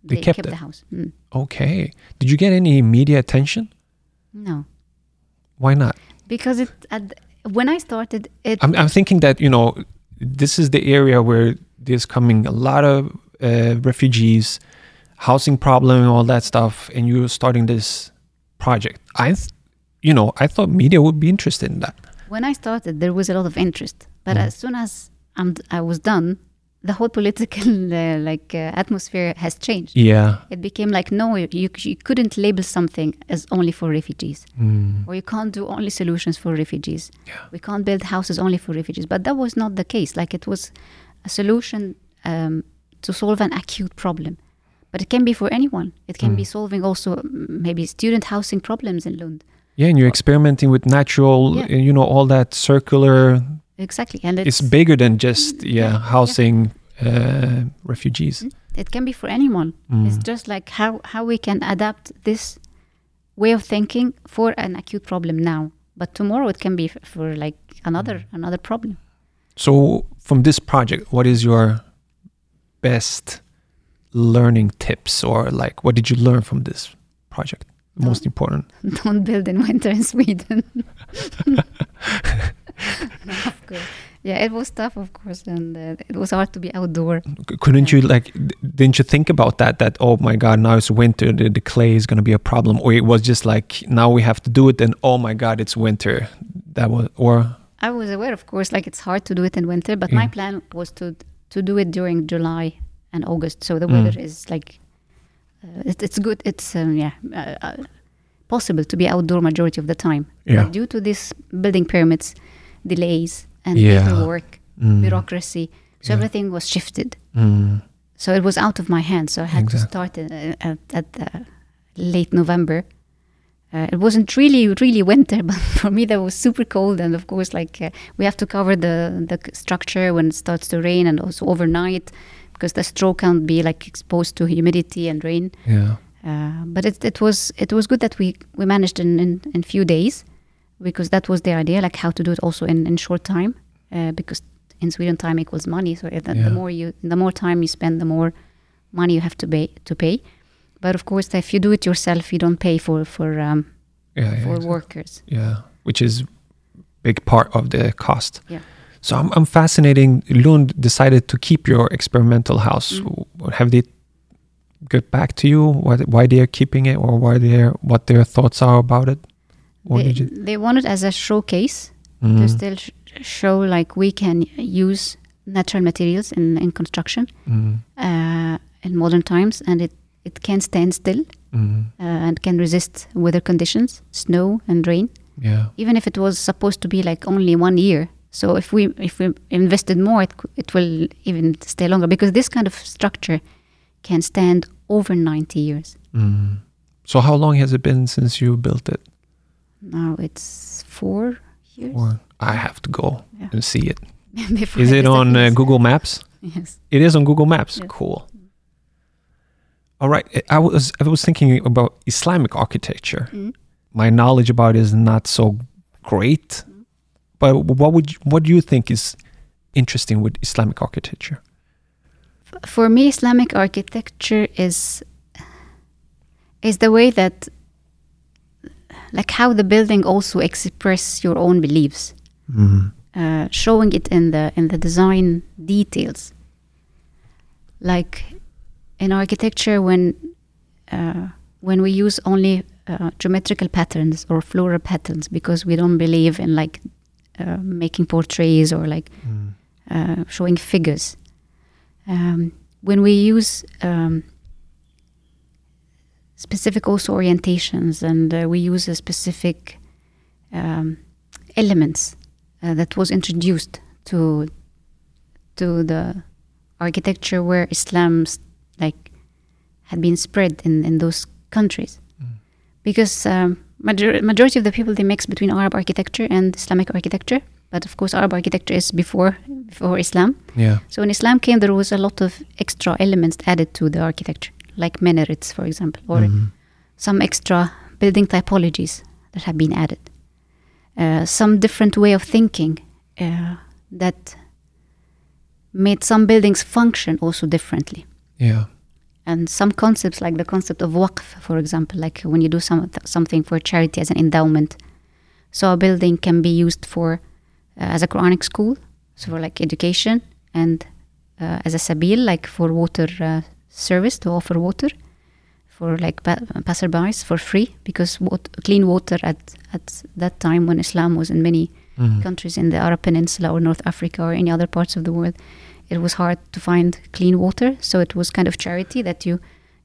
They kept it. the house. Mm. Okay. Did you get any media attention? No, Why not? because it at, when I started it. I'm, I'm thinking that you know this is the area where there's coming a lot of uh, refugees, housing problem, and all that stuff, and you're starting this project. I, you know, I thought media would be interested in that. When I started, there was a lot of interest, but Mm. as soon as I'm, I was done, the whole political uh, like uh, atmosphere has changed. Yeah. It became like no, you, you couldn't label something as only for refugees, Mm. or you can't do only solutions for refugees. Yeah. We can't build houses only for refugees. But that was not the case. Like it was a solution um, to solve an acute problem. But it can be for anyone. It can be Mm. solving also maybe student housing problems in Lund. Yeah, and you're experimenting with natural, Yeah. uh, you know, all that circular. Exactly, and It's, it's, bigger than just yeah, yeah, housing uh, refugees. it can be for anyone. Mm. It's just like how how we can adapt this way of thinking for an acute problem now. But tomorrow it can be f- for like another Mm. another problem. So, from this project, what is your best learning tips, or like, what did you learn from this project? Most important. Don't build in winter in Sweden. of course. Yeah, it was tough, of course, and uh, it was hard to be outdoor. Couldn't you like? Didn't you think about that? That oh my god, now it's winter. The, the clay is gonna be a problem, or it was just like now we have to do it. And oh my god, it's winter. That was or I was aware, of course, like it's hard to do it in winter, but my plan was to to do it during July and August, so the Mm. weather is like it, it's good. It's um, yeah uh, uh, possible to be outdoor majority of the time. Yeah. But due to this building permits delays and Yeah. paperwork, Mm. bureaucracy, so Yeah. everything was shifted. Mm. So it was out of my hands. So I had Exactly. to start uh, at, at uh, late November. Uh, it wasn't really, really winter, but for me that was super cold. And of course, like uh, we have to cover the the structure when it starts to rain, and also overnight because the straw can't be like exposed to humidity and rain. Yeah. Uh, but it, it was it was good that we we managed in in, in few days because that was the idea, like how to do it also in in short time. Uh, because in Sweden, time equals money. So the, Yeah. the more you the more time you spend, the more money you have to pay to pay. But of course, if you do it yourself, you don't pay for for um, Yeah. yeah for exactly. workers. Yeah, which is big part of the cost. Yeah. So I'm, I'm fascinating. Lund decided to keep your experimental house. Mm. Have they got back to you what, why they are keeping it or why they are, what their thoughts are about it? They, they want it as a showcase to Mm. still sh- show like we can use natural materials in, in construction Mm. uh, in modern times, and it, it can stand still Mm. uh, and can resist weather conditions, snow and rain, Yeah. even if it was supposed to be like only one year. So if we if we invested more, it, it will even stay longer because this kind of structure can stand over 90 years. Mm. So how long has it been since you built it? Now it's four years. Or I have to go Yeah. and see it. Is it on uh. Google Maps? Yes. It is on Google Maps. Yeah. Cool. All right. I was I was thinking about Islamic architecture. Mm. My knowledge about it is not so great, but what would you, what do you think is interesting with Islamic architecture? For me, Islamic architecture is is the way that, like, how the building also express your own beliefs, Mm. uh, showing it in the in the design details. Like in architecture, when uh, when we use only uh, geometrical patterns or floral patterns because we don't believe in like uh, making portraits or like Mm. uh, showing figures. Um, when we use um, specific also orientations and uh, we use a specific um, elements uh, that was introduced to to the architecture where Islam like had been spread in, in those countries because um, major- majority of the people they mix between Arab architecture and Islamic architecture but of course Arab architecture is before before Islam Yeah. so when Islam came, there was a lot of extra elements added to the architecture, like minarets, for example, or Mhm. some extra building typologies that have been added. Uh, some different way of thinking uh, that made some buildings function also differently. Yeah. And some concepts, like the concept of waqf, for example, like when you do some, something for charity as an endowment. So a building can be used for uh, as a Quranic school, so for like education, and uh, as a sabil, like for water uh, service to offer water for like pa- passerbys for free, because wat- clean water at at that time when Islam was in many Mm. countries in the Arab Peninsula or North Africa or any other parts of the world, it was hard to find clean water. So it was kind of charity that you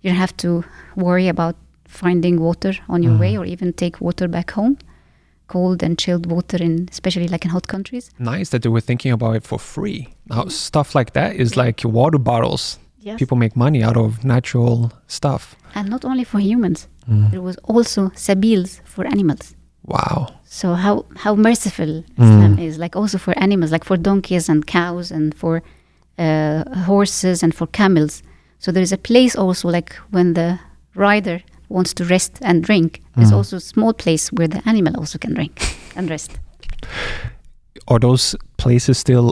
you don't have to worry about finding water on your Mhm. way or even take water back home, cold and chilled water in especially like in hot countries. Nice that they were thinking about it for free. Now stuff like that is like water bottles. Yes. People make money out of natural stuff. and not only for humans, Mm. there was also sabils for animals. Wow. So how how merciful Islam Mm. is, like also for animals, like for donkeys and cows and for horses and for camels. So there is a place also like when the rider wants to rest and drink. There's Mm. also a small place where the animal also can drink and rest. Are those places still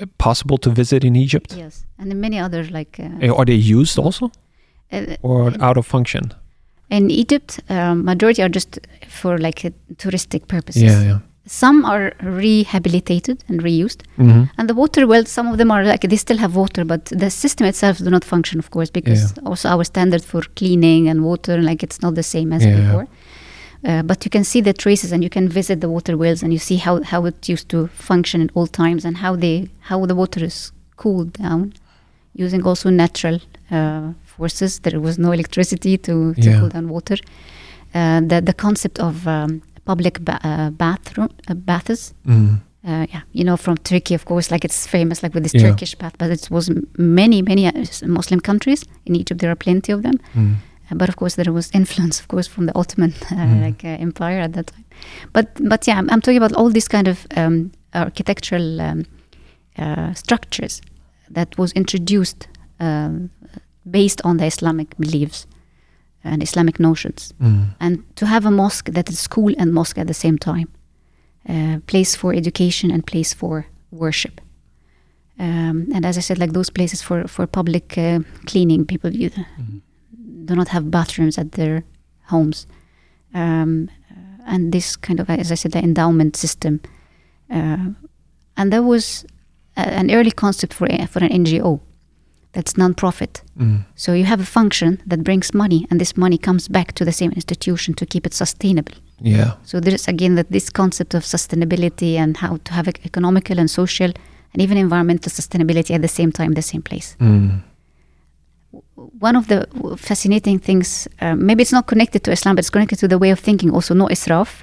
uh, possible to visit in Egypt? Yes, and many other like uh, Uh, Are they used also uh, or out of function? in Egypt, um, majority are just for like uh, touristic purposes. Yeah, yeah. Some are rehabilitated and reused. hmm And the water wells, some of them are like they still have water, but the system itself do not function, of course, because also our standard for cleaning and water, like it's not the same as Yeah. before. Uh, but you can see the traces, and you can visit the water wells, and you see how, how it used to function in old times, and how they how the water is cooled down, using also natural uh, forces. There was no electricity to, to Yeah. cool down water. Uh, the the concept of um, public ba- uh, bathroom uh, baths Mm. uh, yeah, you know, from Turkey, of course, like it's famous, like with this Yeah. Turkish bath, but it was many, many uh, Muslim countries. In Egypt, there are plenty of them. Mm. Uh, but of course, there was influence, of course, from the Ottoman uh, Mm. like uh, empire at that time. But but yeah, I'm, I'm talking about all these kind of um, architectural um, uh, structures that was introduced um, based on the Islamic beliefs and Islamic notions Mm. and to have a mosque that is school and mosque at the same time, uh, place for education and place for worship. Um, and as I said, like those places for for public uh, cleaning, people you Mm. do not have bathrooms at their homes, um, uh, and this kind of, as I said, the endowment system, uh, and there was a, an early concept for a, for an NGO, that's non-profit. Mm. So you have a function that brings money, and this money comes back to the same institution to keep it sustainable. Yeah. So there is again that this concept of sustainability and how to have economical and social and even environmental sustainability at the same time, the same place. Mm. One of the fascinating things, uh, maybe it's not connected to Islam, but it's connected to the way of thinking also, no israf,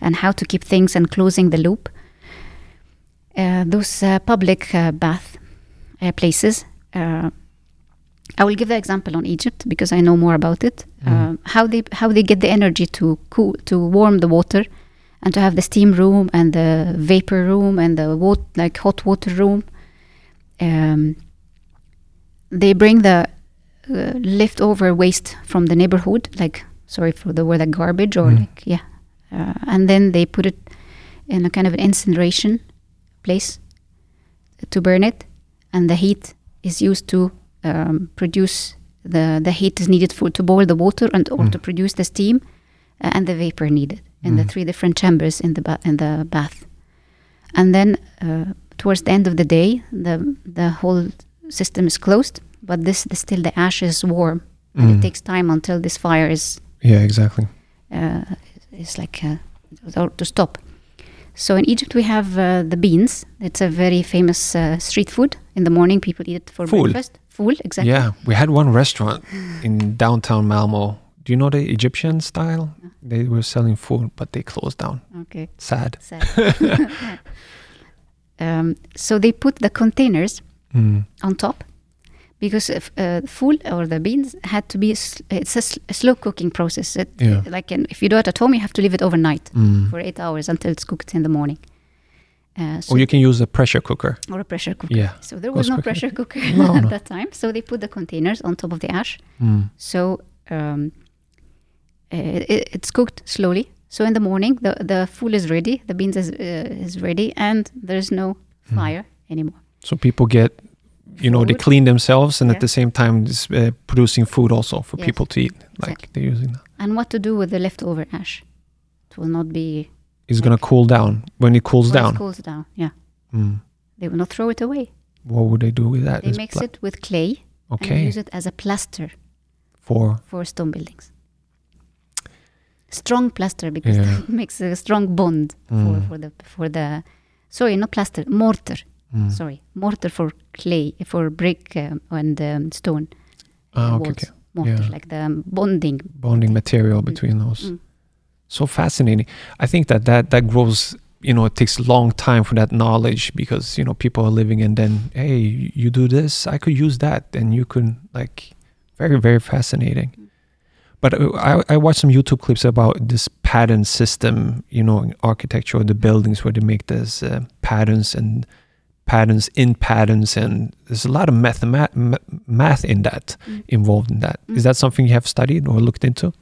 and how to keep things and closing the loop. Uh, those uh, public uh, bath uh, places. Uh, I will give the example on Egypt because I know more about it. Mm. How they how they get the energy to cool to warm the water, and to have the steam room and the vapor room and the wat- like hot water room. Um, they bring the uh, leftover waste from the neighborhood, like sorry for the word, like garbage or Mm. like yeah, uh, and then they put it in a kind of an incineration place to burn it, and the heat is used to um, produce the the heat is needed for to boil the water and or Mm. to produce the steam uh, and the vapor needed in the Mm. three different chambers in the ba- in the bath, and then uh, towards the end of the day, the the whole system is closed, but this the, still the ash is warm, and Mm. it takes time until this fire is Yeah, exactly. uh, is like uh, to stop. So in Egypt we have uh, the beans. It's a very famous uh, street food. In the morning, people eat it for Fool. breakfast. Fool, exactly. Yeah, we had one restaurant in downtown Malmo. Do you know the Egyptian style? They were selling food, but they closed down. Okay. Sad. Sad. um, so they put the containers Mm. on top because if, uh, fool or the beans had to be it's a slow cooking process. It, Yeah. Like in, if you do it at home, you have to leave it overnight Mm. for eight hours until it's cooked in the morning. Uh, so Or you can use a pressure cooker. or a pressure cooker. Yeah. So there was no quicker. pressure cooker No, at no. that time. So they put the containers on top of the ash. Mm. So um, it, it's cooked slowly. So in the morning, the the food is ready, the beans is uh, is ready, and there's no Hmm. fire anymore. So people get, you know, they clean themselves, and Yeah. at the same time, it's, uh, producing food also for Yes. people to eat. Like Exactly. they're using that. And what to do with the leftover ash? It will not be It's gonna cool down. When it cools when down, It cools down. Yeah, mm. they will not throw it away. what would they do with that? They It's mix it with clay and Okay. use it as a plaster For for stone buildings. Strong plaster because Yeah. it makes a strong bond for, Mm. for the for the sorry not plaster mortar mm. sorry mortar for clay for brick um, and um, stone Ah, uh, okay, okay. mortar Yeah. like the um, bonding bonding material between those. Mm. So fascinating. I think that that that grows. You know, it takes a long time for that knowledge because you know people are living and then hey, you do this, I could use that, and you could like very very fascinating. But uh, I, I watched some YouTube clips about this pattern system, you know, in architecture, the buildings where they make this uh, patterns and patterns in patterns, and there's a lot of math math in that Mm. involved in that. Is Mm. that something you have studied or looked into?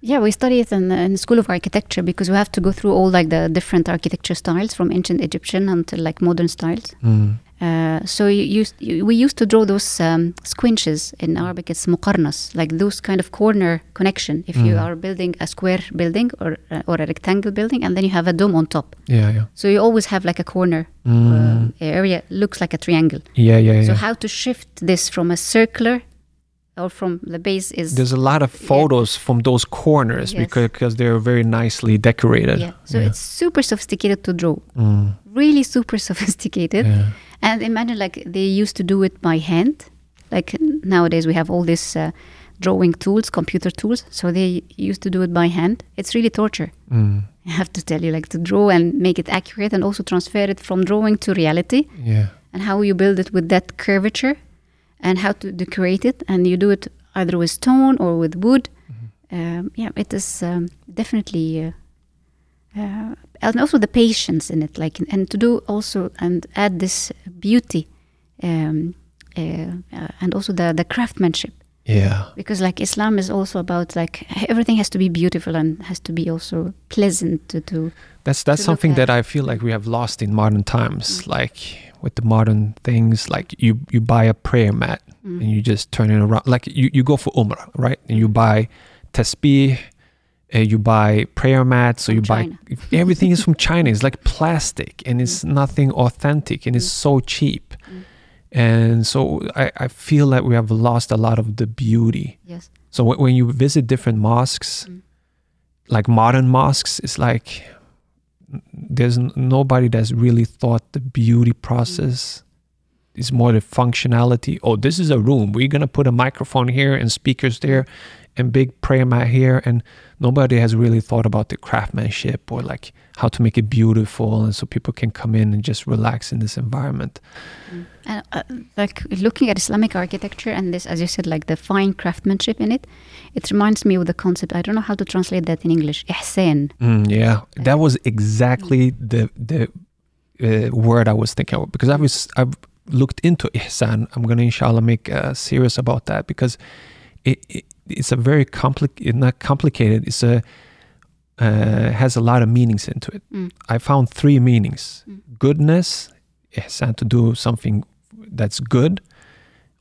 Yeah we study it in, in school of architecture because we have to go through all like the different architecture styles from ancient egyptian until like modern styles Mm. Uh, so you used, you, we used to draw those um, squinches in Arabic. It's muqarnas, like those kind of corner connection. If you Mm. are building a square building or uh, or a rectangle building, and then you have a dome on top, Yeah, yeah. so you always have like a corner Mm. uh, area looks like a triangle. yeah, yeah, yeah. So how to shift this from a circular or from the base is There's a lot of photos from those corners Yes. because because they're very nicely decorated. yeah. So it's super sophisticated to draw, Mm. really super sophisticated. yeah. And imagine like they used to do it by hand. Like nowadays we have all these uh, drawing tools, computer tools. So they used to do it by hand. It's really torture. Mm. I have to tell you, like to draw and make it accurate and also transfer it from drawing to reality Yeah. and how you build it with that curvature and how to decorate it. And you do it either with stone or with wood. Um, yeah, it is um, definitely. Uh, uh, and also the patience in it, like, and to do also and add this beauty, um, uh, uh, and also the the craftsmanship, Yeah. because like Islam is also about like everything has to be beautiful and has to be also pleasant to do. That's that's to something that I feel like we have lost in modern times. Like with the modern things, like you you buy a prayer mat Mm. and you just turn it around. Like you, you go for Umrah, right? And you buy tasbih, uh, you buy prayer mats, so you buy everything is from China. It's like plastic and it's nothing authentic and it's so cheap. Mm. And so I, I feel like we have lost a lot of the beauty. Yes. So when, when you visit different mosques, Mm. like modern mosques, it's like there's nobody that's really thought the beauty process is more the functionality. Oh, this is a room. We're gonna put a microphone here and speakers there, and big prayer mat here, and nobody has really thought about the craftsmanship or like how to make it beautiful, and so people can come in and just relax in this environment. And uh, like looking at Islamic architecture and this, as you said, like the fine craftsmanship in it, it reminds me of the concept. I don't know how to translate that in English. Ihsan. Mm, yeah, that was exactly the the uh, word I was thinking of because I was I've looked into ihsan. I'm gonna inshallah make a series about that because it, it it's a very complicated, not complicated. It's a uh, has a lot of meanings into it. Mm. I found three meanings: Mm. goodness, ihsan, to do something that's good,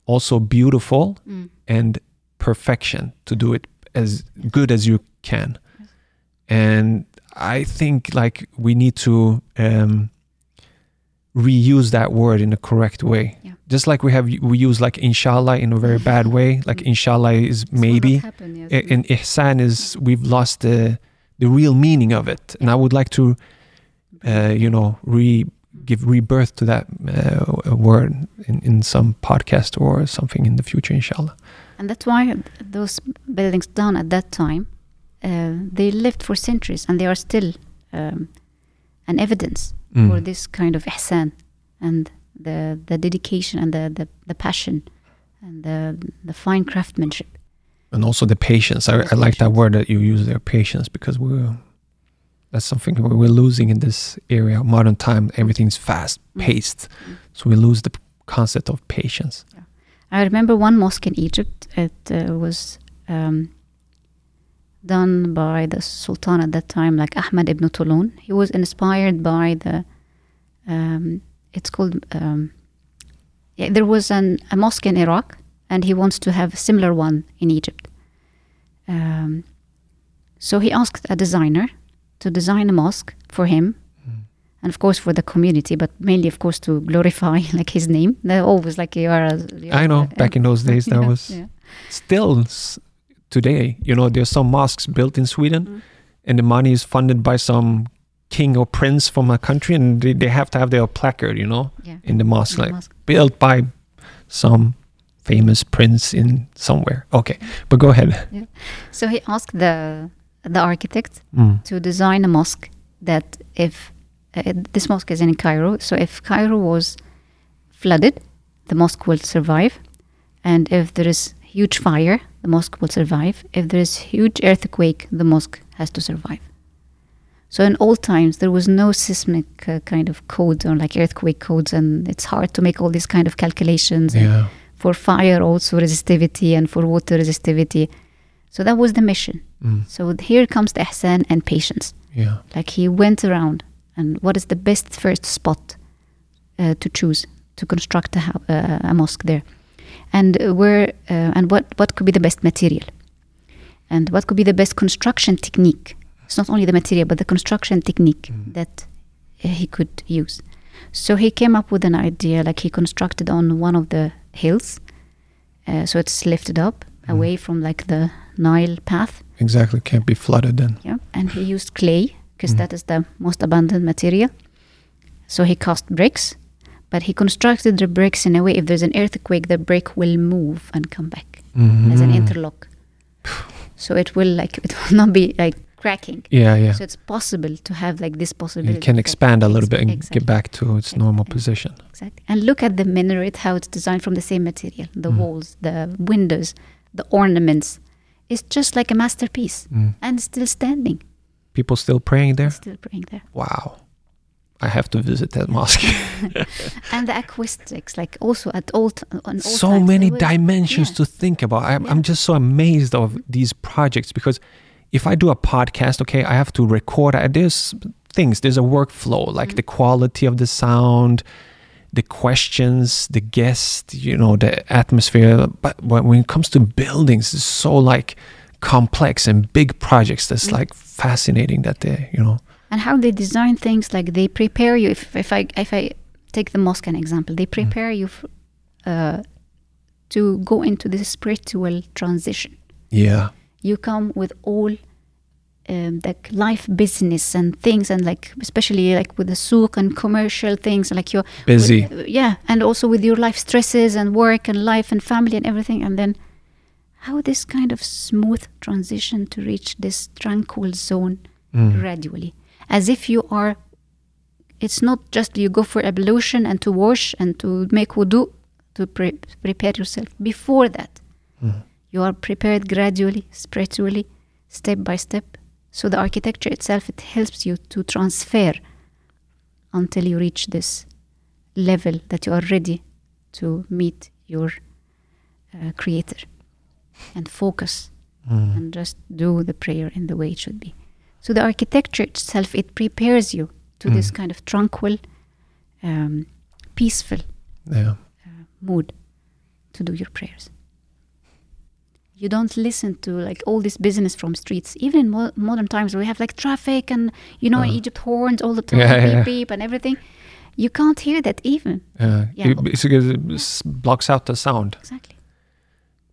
also beautiful, Mm. and perfection to do it as good as you can and i think like we need to um, reuse that word in the correct way Yeah. just like we have we use like inshallah in a very bad way like inshallah is This will not maybe happen, yes. And ihsan is we've lost the the real meaning of it and i would like to uh, you know re give rebirth to that uh, word in, in some podcast or something in the future inshallah And that's why those buildings done at that time, uh, they lived for centuries and they are still um, an evidence Mm. for this kind of ihsan and the, the dedication and the, the, the passion and the, the fine craftsmanship. And also the patience. I, I like that word that you use there, patience, because we're that's something we- we're losing in this area, modern time. Everything's fast Mm. paced, Mm. so we lose the concept of patience. I remember one mosque in Egypt. It uh, was um, done by the Sultan at that time, like Ahmad ibn Tulun. He was inspired by the. Um, it's called. Um, yeah, there was an, a mosque in Iraq, and he wants to have a similar one in Egypt. Um, so he asked a designer to design a mosque for him and of course for the community, but mainly, of course, to glorify like his name. They're always like you are. A, you I know. Back in those days, that Yeah, was yeah. still today. You know, there's some mosques built in Sweden, Mm. and the money is funded by some king or prince from a country, and they, they have to have their placard. You know, yeah. in the mosque, in the like mosque. built by some famous prince in somewhere. Okay, but go ahead. So he asked the the architect Mm. to design a mosque that if uh, this mosque is in Cairo, so if Cairo was flooded, the mosque will survive, and if there is huge fire, the mosque will survive. If there is huge earthquake, the mosque has to survive. So in old times, there was no seismic uh, kind of codes or like earthquake codes, and it's hard to make all these kind of calculations. Yeah. For fire also resistivity and for water resistivity. So that was the mission. Mm. So here comes the ihsan and patience. Yeah. Like he went around and what is the best first spot uh, to choose to construct a, uh, a mosque there, and where uh, and what what could be the best material, and what could be the best construction technique. It's not only the material but the construction technique Mm. that uh, he could use. So he came up with an idea, like he constructed on one of the hills, uh, so it's lifted up Mm. away from like the Nile path. Exactly. Can't be flooded then. Yeah, and he used clay because Mm. that is the most abundant material. So he cast bricks, but he constructed the bricks in a way if there's an earthquake, the brick will move and come back as an interlock. So it will like it will not be like cracking. Yeah, yeah. So it's possible to have like this possibility. It can expand a little bit and Exactly. get back to its normal position. Exactly. And look at the minaret, how it's designed from the same material. The Mm. walls, the windows, the ornaments. It's just like a masterpiece Mm. and still standing. People still praying there? Still praying there. Wow. I have to visit that mosque. and the acoustics, like also at all, t- on all so times, many dimensions yeah. to think about. I'm, Yeah. I'm just so amazed of these projects because if I do a podcast, okay, I have to record. I- There's things. There's a workflow, like Mhm. the quality of the sound, the questions, the guest, you know, the atmosphere. But when, when it comes to buildings, it's so like complex and big projects. That's Mm. like fascinating that they, you know. and how they design things like they prepare you if, if i if i take the mosque an example they prepare you f- uh, to go into this spiritual transition Yeah. You come with all um, like life business and things and like especially like with the souk and commercial things like you're Busy. with- yeah and also with your life stresses and work and life and family and everything and then how this kind of smooth transition to reach this tranquil zone Mm. gradually as if you are it's not just you go for ablution and to wash and to make wudu to pre- prepare yourself before that Mm. You are prepared gradually spiritually step by step so the architecture itself it helps you to transfer until you reach this level that you are ready to meet your uh, creator and focus Mm. and just do the prayer in the way it should be. So the architecture itself it prepares you to this Mm. kind of tranquil, um, peaceful Yeah. mood to do your prayers. You don't listen to like all this business from streets. Even in mo- modern times, we have like traffic and you know in Uh. Egypt horns all the time, Yeah, beep yeah. beep and everything. You can't hear that even. Yeah. Yeah. It, it blocks out the sound. Exactly.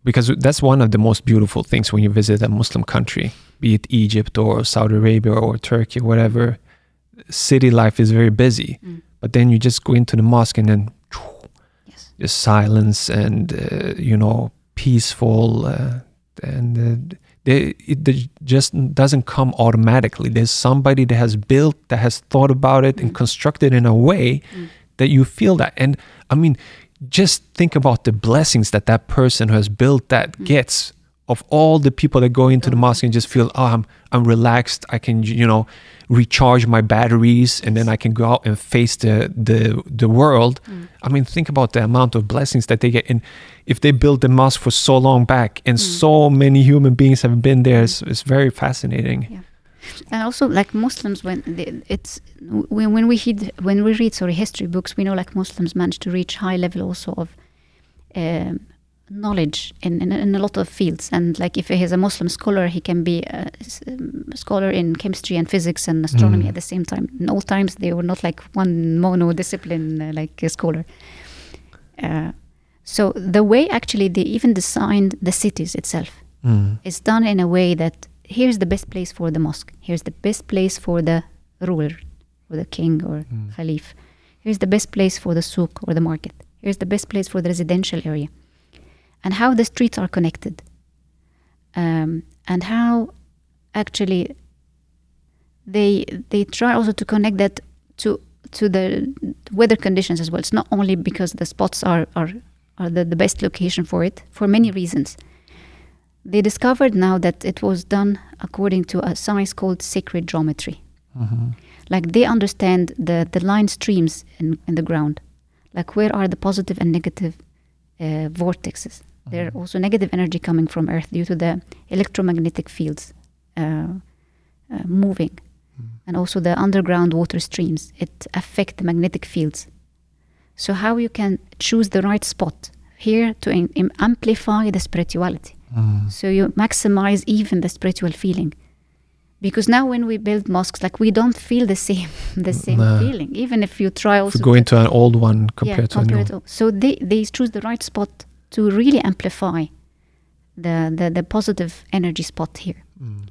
because that's one of the most beautiful things when you visit a Muslim country, be it Egypt or Saudi Arabia or Turkey, whatever. City life is very busy, Mm. but then you just go into the mosque and then Yes. just silence and uh, you know peaceful uh, and uh, they, it they just doesn't come automatically. There's somebody that has built, that has thought about it and Mm. constructed in a way Mm. that you feel that. And I mean, just think about the blessings that that person who has built that Mm. gets of all the people that go into the mosque and just feel, oh, I'm, I'm relaxed. I can, you know, recharge my batteries and then I can go out and face the, the, the world. Mm. I mean, think about the amount of blessings that they get. And if they built the mosque for so long back and Mm. so many human beings have been there, it's, it's very fascinating. Yeah. and also like Muslims when they, it's when, when we read when we read sorry history books we know like Muslims manage to reach high level also of um, knowledge in, in in a lot of fields. And like if he is a Muslim scholar he can be a, um, scholar in chemistry and physics and astronomy Mm. at the same time. In old times they were not like one mono discipline uh, like a scholar. Uh, so the way actually they even designed the cities itself Mm. it's done in a way that here's the best place for the mosque, here's the best place for the ruler or the king or Mm. khalif, here's the best place for the souk or the market, here's the best place for the residential area, and how the streets are connected, um, and how actually they they try also to connect that to to the weather conditions as well. It's not only because the spots are are, are the, the best location for it for many reasons they discovered now that it was done according to a science called sacred geometry. Mhm. Like they understand the, the line streams in, in the ground. Like where are the positive and negative uh, vortexes? There are also negative energy coming from Earth due to the electromagnetic fields uh, uh, moving. Mm. And also the underground water streams. It affect the magnetic fields. So how you can choose the right spot here to in, amplify the spirituality. Mm. So you maximize even the spiritual feeling. Because now when we build mosques, like we don't feel the same the same Nah. feeling. Even if you try If also you go into an old one compared yeah, to a new one. to- so they, they choose the right spot to really amplify the, the, the positive energy spot here. Mm.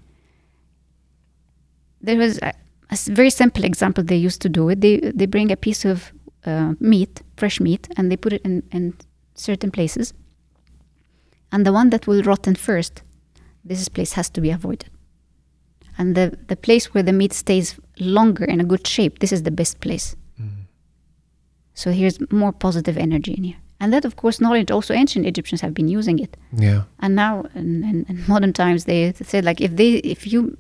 There was a, a very simple example they used to do it. They they bring a piece of uh, meat, fresh meat, and they put it in, in certain places. And the one that will rotten first, this place has to be avoided. And the, the place where the meat stays longer in a good shape, this is the best place. Mm. So here's more positive energy in here. And that, of course, knowledge also ancient Egyptians have been using it. Yeah. And now in, in, in modern times, they said like if they if you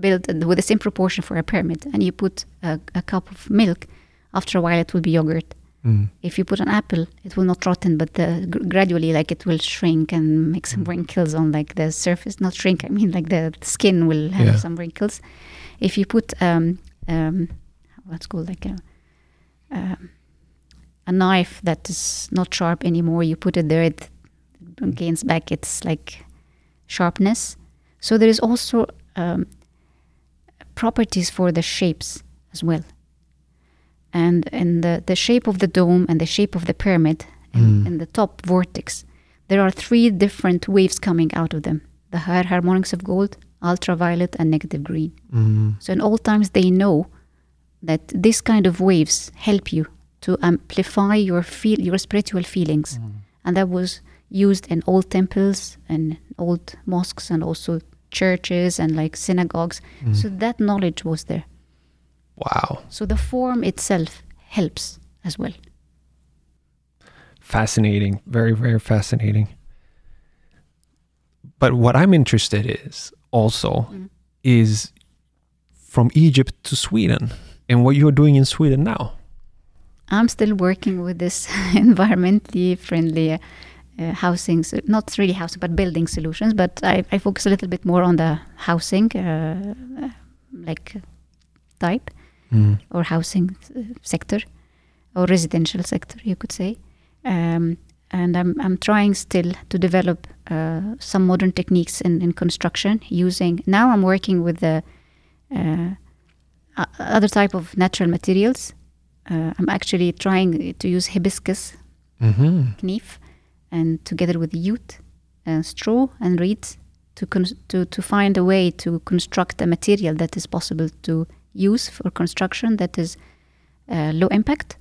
build it with the same proportion for a pyramid and you put a, a cup of milk, after a while it will be yogurt. Mm. If you put an apple, it will not rotten, but the, gr- gradually like it will shrink and make some Mm. wrinkles on like the surface. Not shrink, I mean like the, the skin will have Yeah. some wrinkles. If you put um, um, what's called like a um, a knife that is not sharp anymore, you put it there, it gains back its like sharpness. So there is also um, properties for the shapes as well. And in the, the shape of the dome and the shape of the pyramid and, Mm. and the top vortex, there are three different waves coming out of them. The higher harmonics of gold, ultraviolet, and negative green. Mm. So in old times, they know that this kind of waves help you to amplify your feel, your spiritual feelings, and that was used in old temples and old mosques and also churches and like synagogues. Mm. So that knowledge was there. Wow. So the form itself helps as well. Fascinating. Very, very fascinating. But what I'm interested is also Mm. is from Egypt to Sweden and what you're doing in Sweden now. I'm still working with this environmentally friendly uh, uh, housing, so not really housing, but building solutions. But I, I focus a little bit more on the housing, uh, uh, like type Mm. or housing sector or residential sector, you could say. Um, and I'm, I'm trying still to develop uh, some modern techniques in, in construction using. Now I'm working with the uh, other type of natural materials. Uh, I'm actually trying to use hibiscus hmm kenaf and together with jute, uh, straw and reeds to, con- to to find a way to construct a material that is possible to use for construction that is uh, low impact,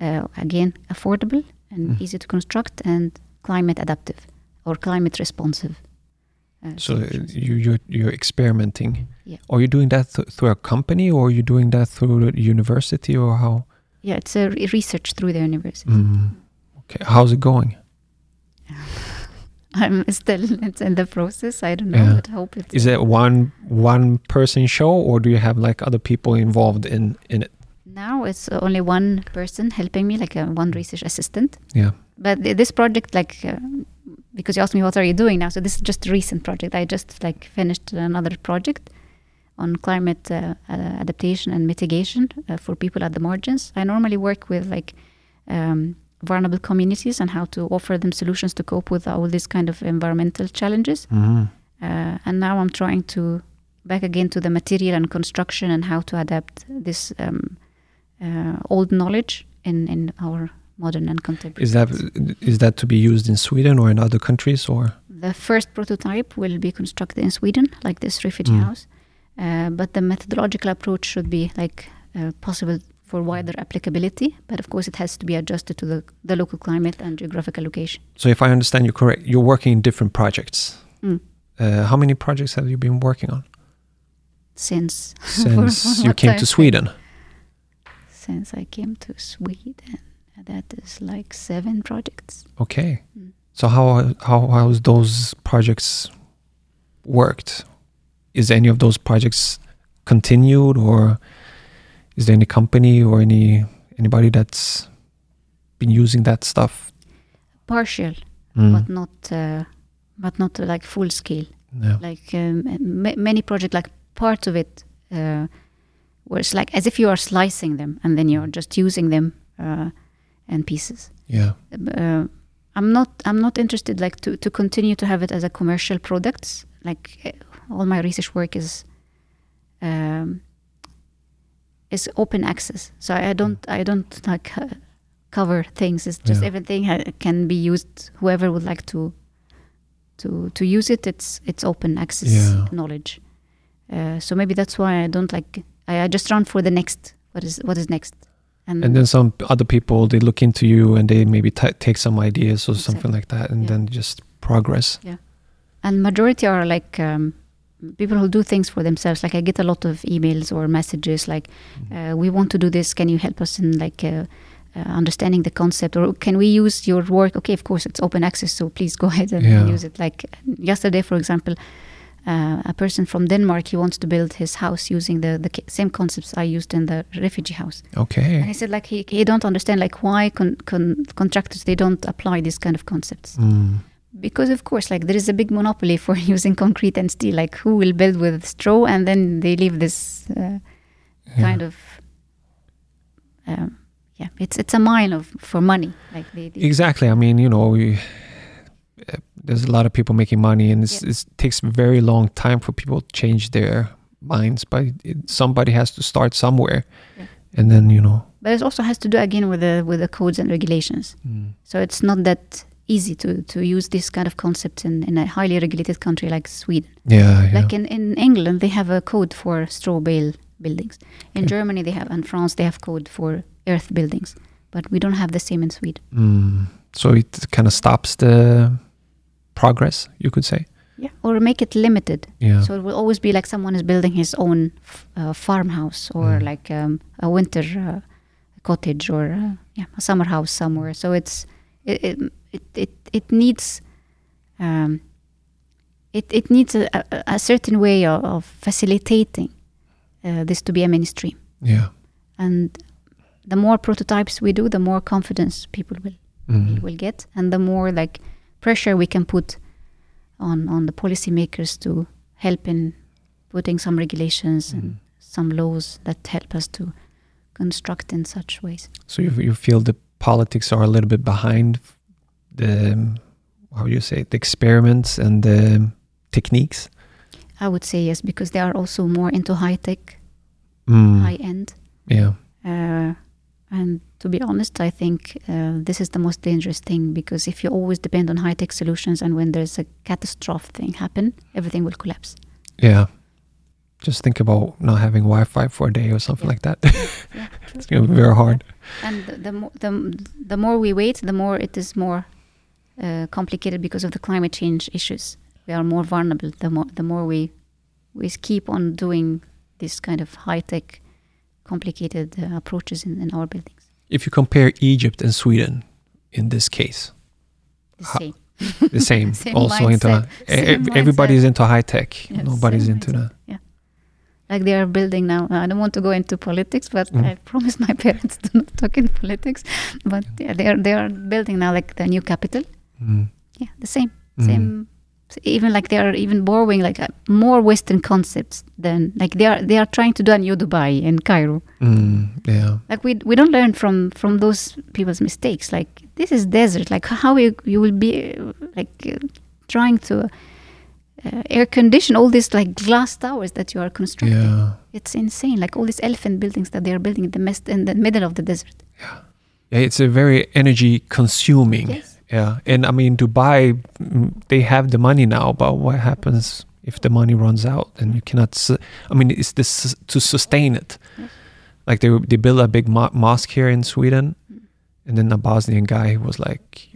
uh, again affordable and Mm. easy to construct and climate adaptive or climate responsive. uh, So solutions. you you're, you're experimenting. Yeah. Are you doing that th- through a company or are you doing that through the university or how? yeah, it's a re- research through the university. Mm. Okay. How's it going? I'm still it's in the process. I don't know, Yeah. I hope it's Is it one one person show or do you have like other people involved in in it? now it's only one person helping me, like a one research assistant. Yeah. But th- this project, like, uh, because you asked me what are you doing now, so this is just a recent project. I just like finished another project on climate uh, uh, adaptation and mitigation uh, for people at the margins. I normally work with like um, vulnerable communities and how to offer them solutions to cope with all these kind of environmental challenges. Mm-hmm. Uh, and now I'm trying to back again to the material and construction and how to adapt this um, uh, old knowledge in, in our modern and contemporary. Is that is that to be used in Sweden or in other countries or? the first prototype will be constructed in Sweden, like this refugee Mm. house, uh, but the methodological approach should be like uh, possible for wider applicability. But of course, it has to be adjusted to the, the local climate and geographical location. So if I understand you correct, you're working in different projects. Mm. Uh, how many projects have you been working on Since since you came time to? Sweden? since I came to Sweden, that is like seven projects. Okay. Mm. So how how how's those projects worked? Is any of those projects continued, or is there any company or any anybody that's been using that stuff? Partial, Mm. but not uh, but not like full scale. Yeah. like um, ma- many projects like part of it uh, where it's like as if you are slicing them and then you're just using them uh, in pieces Yeah. uh, i'm not i'm not interested like to, to continue to have it as a commercial product. like uh, all my research work is um, is open access so i don't i don't like uh, cover things it's just Yeah. everything ha- can be used whoever would like to to to use it it's it's open access Yeah. knowledge uh, so maybe that's why i don't like I, I just run for the next what is what is next and, And then some other people they look into you and they maybe take some ideas or something like that, and Yeah. then just progress. Yeah, and majority are like um, people who do things for themselves like i get a lot of emails or messages like uh, we want to do this. Can you help us in like uh, uh, understanding the concept? Or can we use your work? Okay of course it's open access so please go ahead and Yeah. use it. Like yesterday for example uh, a person from denmark he wants to build his house using the, the same concepts i used in the refugee house. Okay. and he said like he, he don't understand like why con- con- contractors they don't apply these kind of concepts. Mm. Because of course like there is a big monopoly for using concrete and steel like who will build with straw and then they leave this uh, Yeah. kind of um, yeah it's it's a mine of for money like they, they Exactly. I mean, you know, we, uh, there's a lot of people making money, and Yeah. it takes a very long time for people to change their minds. But it, somebody has to start somewhere, Yeah. and then you know. but it also has to do again with the with the codes and regulations Mm. so it's not that easy to to use this kind of concept in, in a highly regulated country like Sweden. Yeah, yeah. Like in, in England, they have a code for straw bale buildings. In Okay. Germany, they have, and France, they have code for earth buildings. But we don't have the same in Sweden. Mm. So it kind of stops the progress, you could say. Yeah. Or make it limited. Yeah. So it will always be like someone is building his own f- uh, farmhouse or Mm. like um, a winter uh, cottage or uh, yeah, a summer house somewhere. So it's it it it, it, it needs um, it it needs a, a, a certain way of, of facilitating uh, this to be a mainstream. yeah. And the more prototypes we do, the more confidence people will Mm. will get, and the more like pressure we can put on on the policymakers to help in putting some regulations and Mm. some laws that help us to construct in such ways. So you you feel the politics are a little bit behind the um, how you say it, the experiments and the techniques. I would say yes because they are also more into high tech, Mm. high end. Yeah. Uh, and to be honest, I think uh, this is the most dangerous thing because if you always depend on high tech solutions and when there's a catastrophe thing happen, everything will collapse. Yeah. Just think about not having Wi-Fi for a day or something Yeah. like that. Yeah, it's gonna be very hard. And the the, mo- the the more we wait, the more it is more uh, complicated because of the climate change issues. We are more vulnerable. The more the more we we keep on doing this kind of high tech, complicated uh, approaches in, in our buildings. If you compare Egypt and Sweden in this case, The same. the same. Same also into mindset. e- Same everybody's into high tech. Yes, Nobody's into mindset. that. Like they are building now. I don't want to go into politics, but Mm. I promised my parents to not talk in politics. But yeah, they are they are building now like the new capital. Mm. Yeah, the same. Mm. same even like they are even borrowing like uh, more western concepts than like they are they are trying to do a new dubai in cairo Mm. Yeah. like we we don't learn from from those people's mistakes like this is desert like how you you will be like uh, trying to uh, air condition all these like glass towers that you are constructing Yeah. it's insane like all these elephant buildings that they are building in the mest in the middle of the desert Yeah, it's a very energy consuming. yes Yeah, and I mean Dubai, mm, they have the money now, but what happens if the money runs out and you cannot? Su- I mean, it's this to sustain it. Like they they built a big mo- mosque here in Sweden, and then a Bosnian guy was like,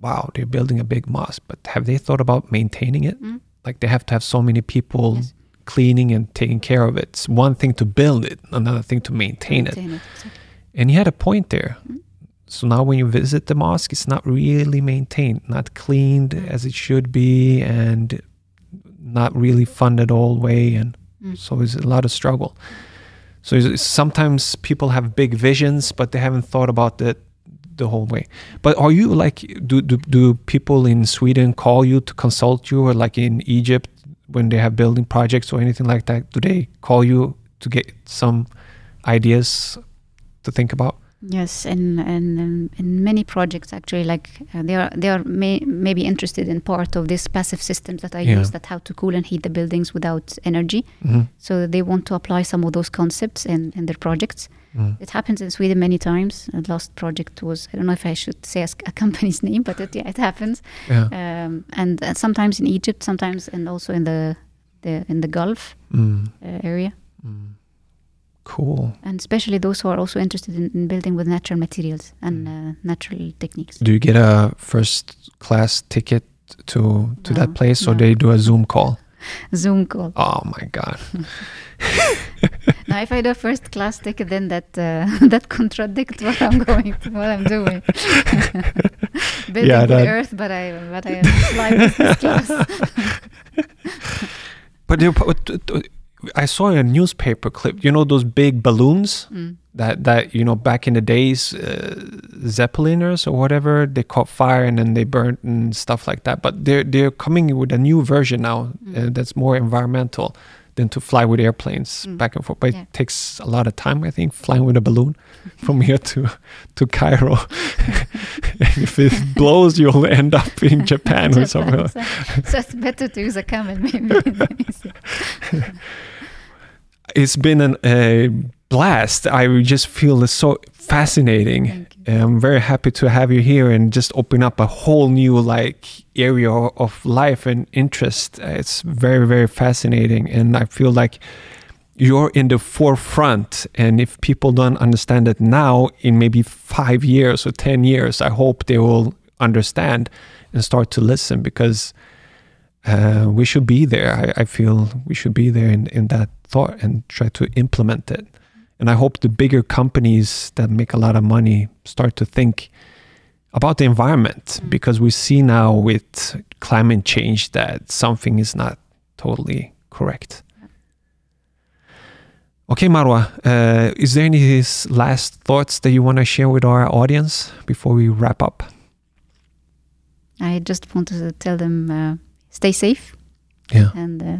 "Wow, they're building a big mosque, but have they thought about maintaining it? Mm. Like they have to have so many people Yes. cleaning and taking care of it. It's one thing to build it, another thing to maintain it." Maintain it, exactly. And he had a point there. Mm. So now when you visit the mosque, it's not really maintained, not cleaned Mm. as it should be, and not really funded all the way. And Mm. so it's a lot of struggle. So sometimes people have big visions, but they haven't thought about it the whole way. But are you like, do, do, do people in Sweden call you to consult you, or like in Egypt when they have building projects or anything like that? Do they call you to get some ideas to think about? Yes, and and in many projects actually, like uh, they are they are may, maybe interested in part of these passive systems that I Yeah. use that how to cool and heat the buildings without energy. Mhm. So they want to apply some of those concepts in, in their projects. Mm. It happens in Sweden many times. The last project was I don't know if I should say a, company's name, but it, yeah, it happens. Yeah. Um, and uh, sometimes in Egypt, sometimes and also in the the in the Gulf Mm. uh, area, Mm. Cool. and especially those who are also interested in, in building with natural materials and uh, natural techniques. Do you get a first class ticket to to that No, place, or no. they do a Zoom call? Zoom call. Oh my god. Now, if I do first class ticket, then that uh, that contradicts what I'm going to, what I'm doing. Building Yeah, that- Earth, but I but I fly business class. But you, but- I saw a newspaper clip. You know those big balloons Mm. that that you know back in the days, uh, Zeppeliners or whatever, they caught fire and then they burnt and stuff like that. But they're they're coming with a new version now uh, Mm. that's more environmental than to fly with airplanes Mm. back and forth. But Yeah. it takes a lot of time, I think, flying with a balloon from here to to Cairo. if it blows, you'll end up in Japan or somewhere. so, so it's better to use a camel, maybe. it's been an, a blast. I just feel it's so fascinating. I'm very happy to have you here and just open up a whole new like area of life and interest. It's very very fascinating, and I feel like you're in the forefront. And if people don't understand it now, in maybe five years or ten years, I hope they will understand and start to listen because uh, we should be there. I, I feel we should be there in, in that thought and try to implement it. And I hope the bigger companies that make a lot of money start to think about the environment Mm. because we see now with climate change that something is not totally correct. Okay, Marwa, uh, is there any last thoughts that you want to share with our audience before we wrap up? I just want to tell them uh, stay safe Yeah. and uh,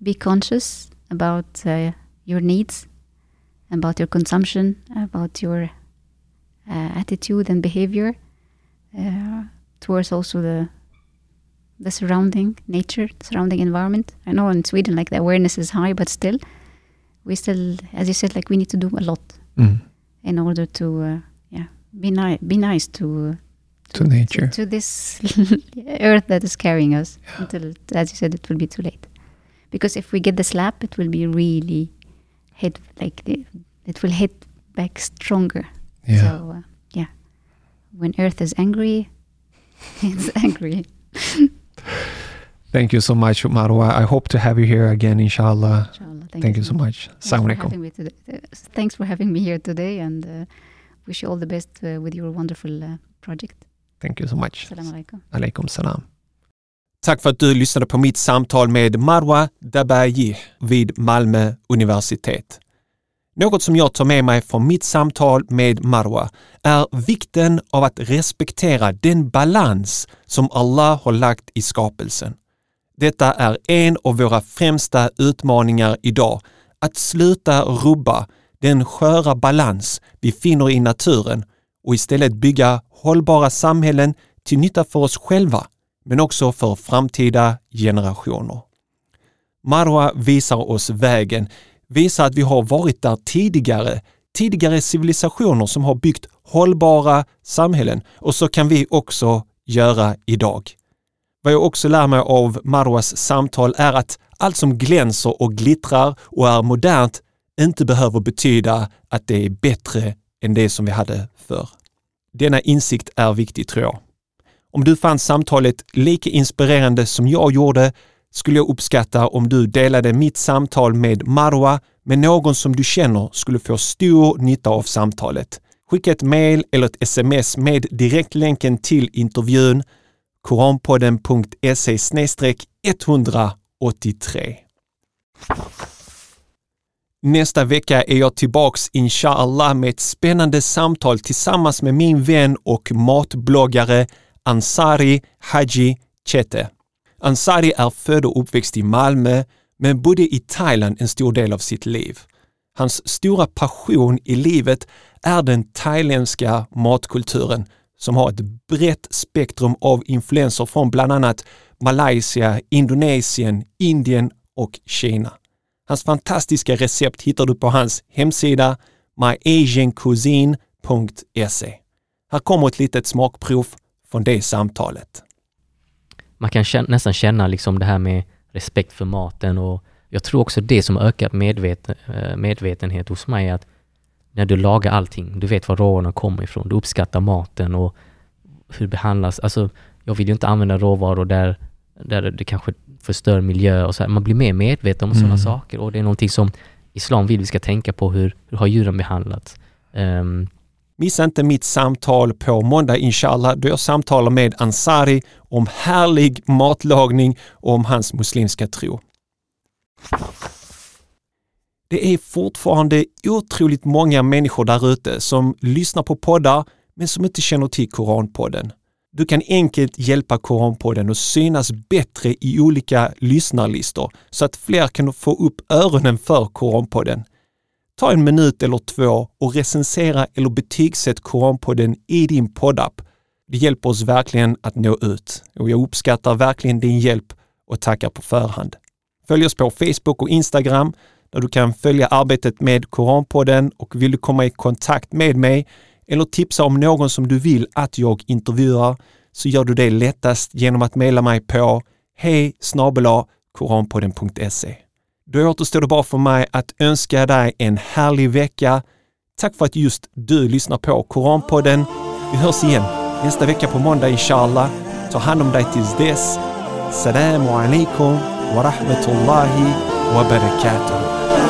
be conscious about uh, your needs, about your consumption, about your uh, attitude and behavior uh, towards also the the surrounding nature, surrounding environment. I know in Sweden, like the awareness is high, but still, we still, as you said, like we need to do a lot Mm. in order to, uh, yeah, be nice, be nice to. Uh, To nature. to, this earth that is carrying us until, as you said, it will be too late. Because if we get the slap, it will be really hit like the, it will hit back stronger. Yeah. So uh, yeah, when Earth is angry, it's angry. Thank you so much, Marwa. I hope to have you here again, inshallah. Inshallah. Thank, you so much. Thanks Assalamu for alaikum. having me today. Uh, Thanks for having me here today, and uh, wish you all the best uh, with your wonderful uh, project. Thank you so much. Assalamu alaikum. Alaikum salam. Tack för att du lyssnade på mitt samtal med Marwa Dabayi vid Malmö universitet. Något som jag tar med mig från mitt samtal med Marwa är vikten av att respektera den balans som Allah har lagt i skapelsen. Detta är en av våra främsta utmaningar idag, att sluta rubba den sköra balans vi finner i naturen och istället bygga hållbara samhällen till nytta för oss själva, men också för framtida generationer. Marwa visar oss vägen, visar att vi har varit där tidigare, tidigare civilisationer som har byggt hållbara samhällen och så kan vi också göra idag. Vad jag också lär mig av Marwas samtal är att allt som glänser och glittrar och är modernt inte behöver betyda att det är bättre än det som vi hade förr. Denna insikt är viktig tror jag. Om du fann samtalet lika inspirerande som jag gjorde skulle jag uppskatta om du delade mitt samtal med Marwa med någon som du känner skulle få stor nytta av samtalet. Skicka ett mail eller ett sms med direktlänken till intervjun koranpodden.se 183. Nästa vecka är jag tillbaks inshallah med ett spännande samtal tillsammans med min vän och matbloggare Ansari Haji Chete. Ansari är född och uppväxt i Malmö men bodde i Thailand en stor del av sitt liv. Hans stora passion i livet är den thailändska matkulturen som har ett brett spektrum av influenser från bland annat Malaysia, Indonesien, Indien och Kina. Hans fantastiska recept hittar du på hans hemsida myasiancuisine.se. Här kommer ett litet smakprov från det samtalet. man kan känna, nästan känna liksom det här med respekt för maten och jag tror också det som ökat medveten, eh, medvetenhet hos mig är att när du lagar allting, du vet var råvarorna kommer ifrån, du uppskattar maten och hur det behandlas. Alltså, jag vill ju inte använda råvaror där, där det kanske förstör miljö och så här. Man blir mer medveten om sådana Mm. saker och det är någonting som islam vill vi ska tänka på, hur, hur har djuren behandlats? Ehm, Missa inte mitt samtal på måndag inshallah då jag samtalar med Ansari om härlig matlagning och om hans muslimska tro. Det är fortfarande otroligt många människor där ute som lyssnar på poddar men som inte känner till Koranpodden. Du kan enkelt hjälpa Koranpodden att synas bättre i olika lyssnarlistor så att fler kan få upp öronen för Koranpodden. Ta en minut eller två och recensera eller betygsätt Koranpodden i din poddapp. Det hjälper oss verkligen att nå ut och jag uppskattar verkligen din hjälp och tackar på förhand. Följ oss på Facebook och Instagram där du kan följa arbetet med Koranpodden och vill du komma i kontakt med mig eller tipsa om någon som du vill att jag intervjuar så gör du det lättast genom att mejla mig på hej koranpodden.se. Då återstår det bara för mig att önska dig en härlig vecka. Tack för att just du lyssnar på Koranpodden. Vi hörs igen nästa vecka på måndag inshallah. Ta hand om dig tills dess. Salamu alaikum wa rahmatullahi wa barakatuh.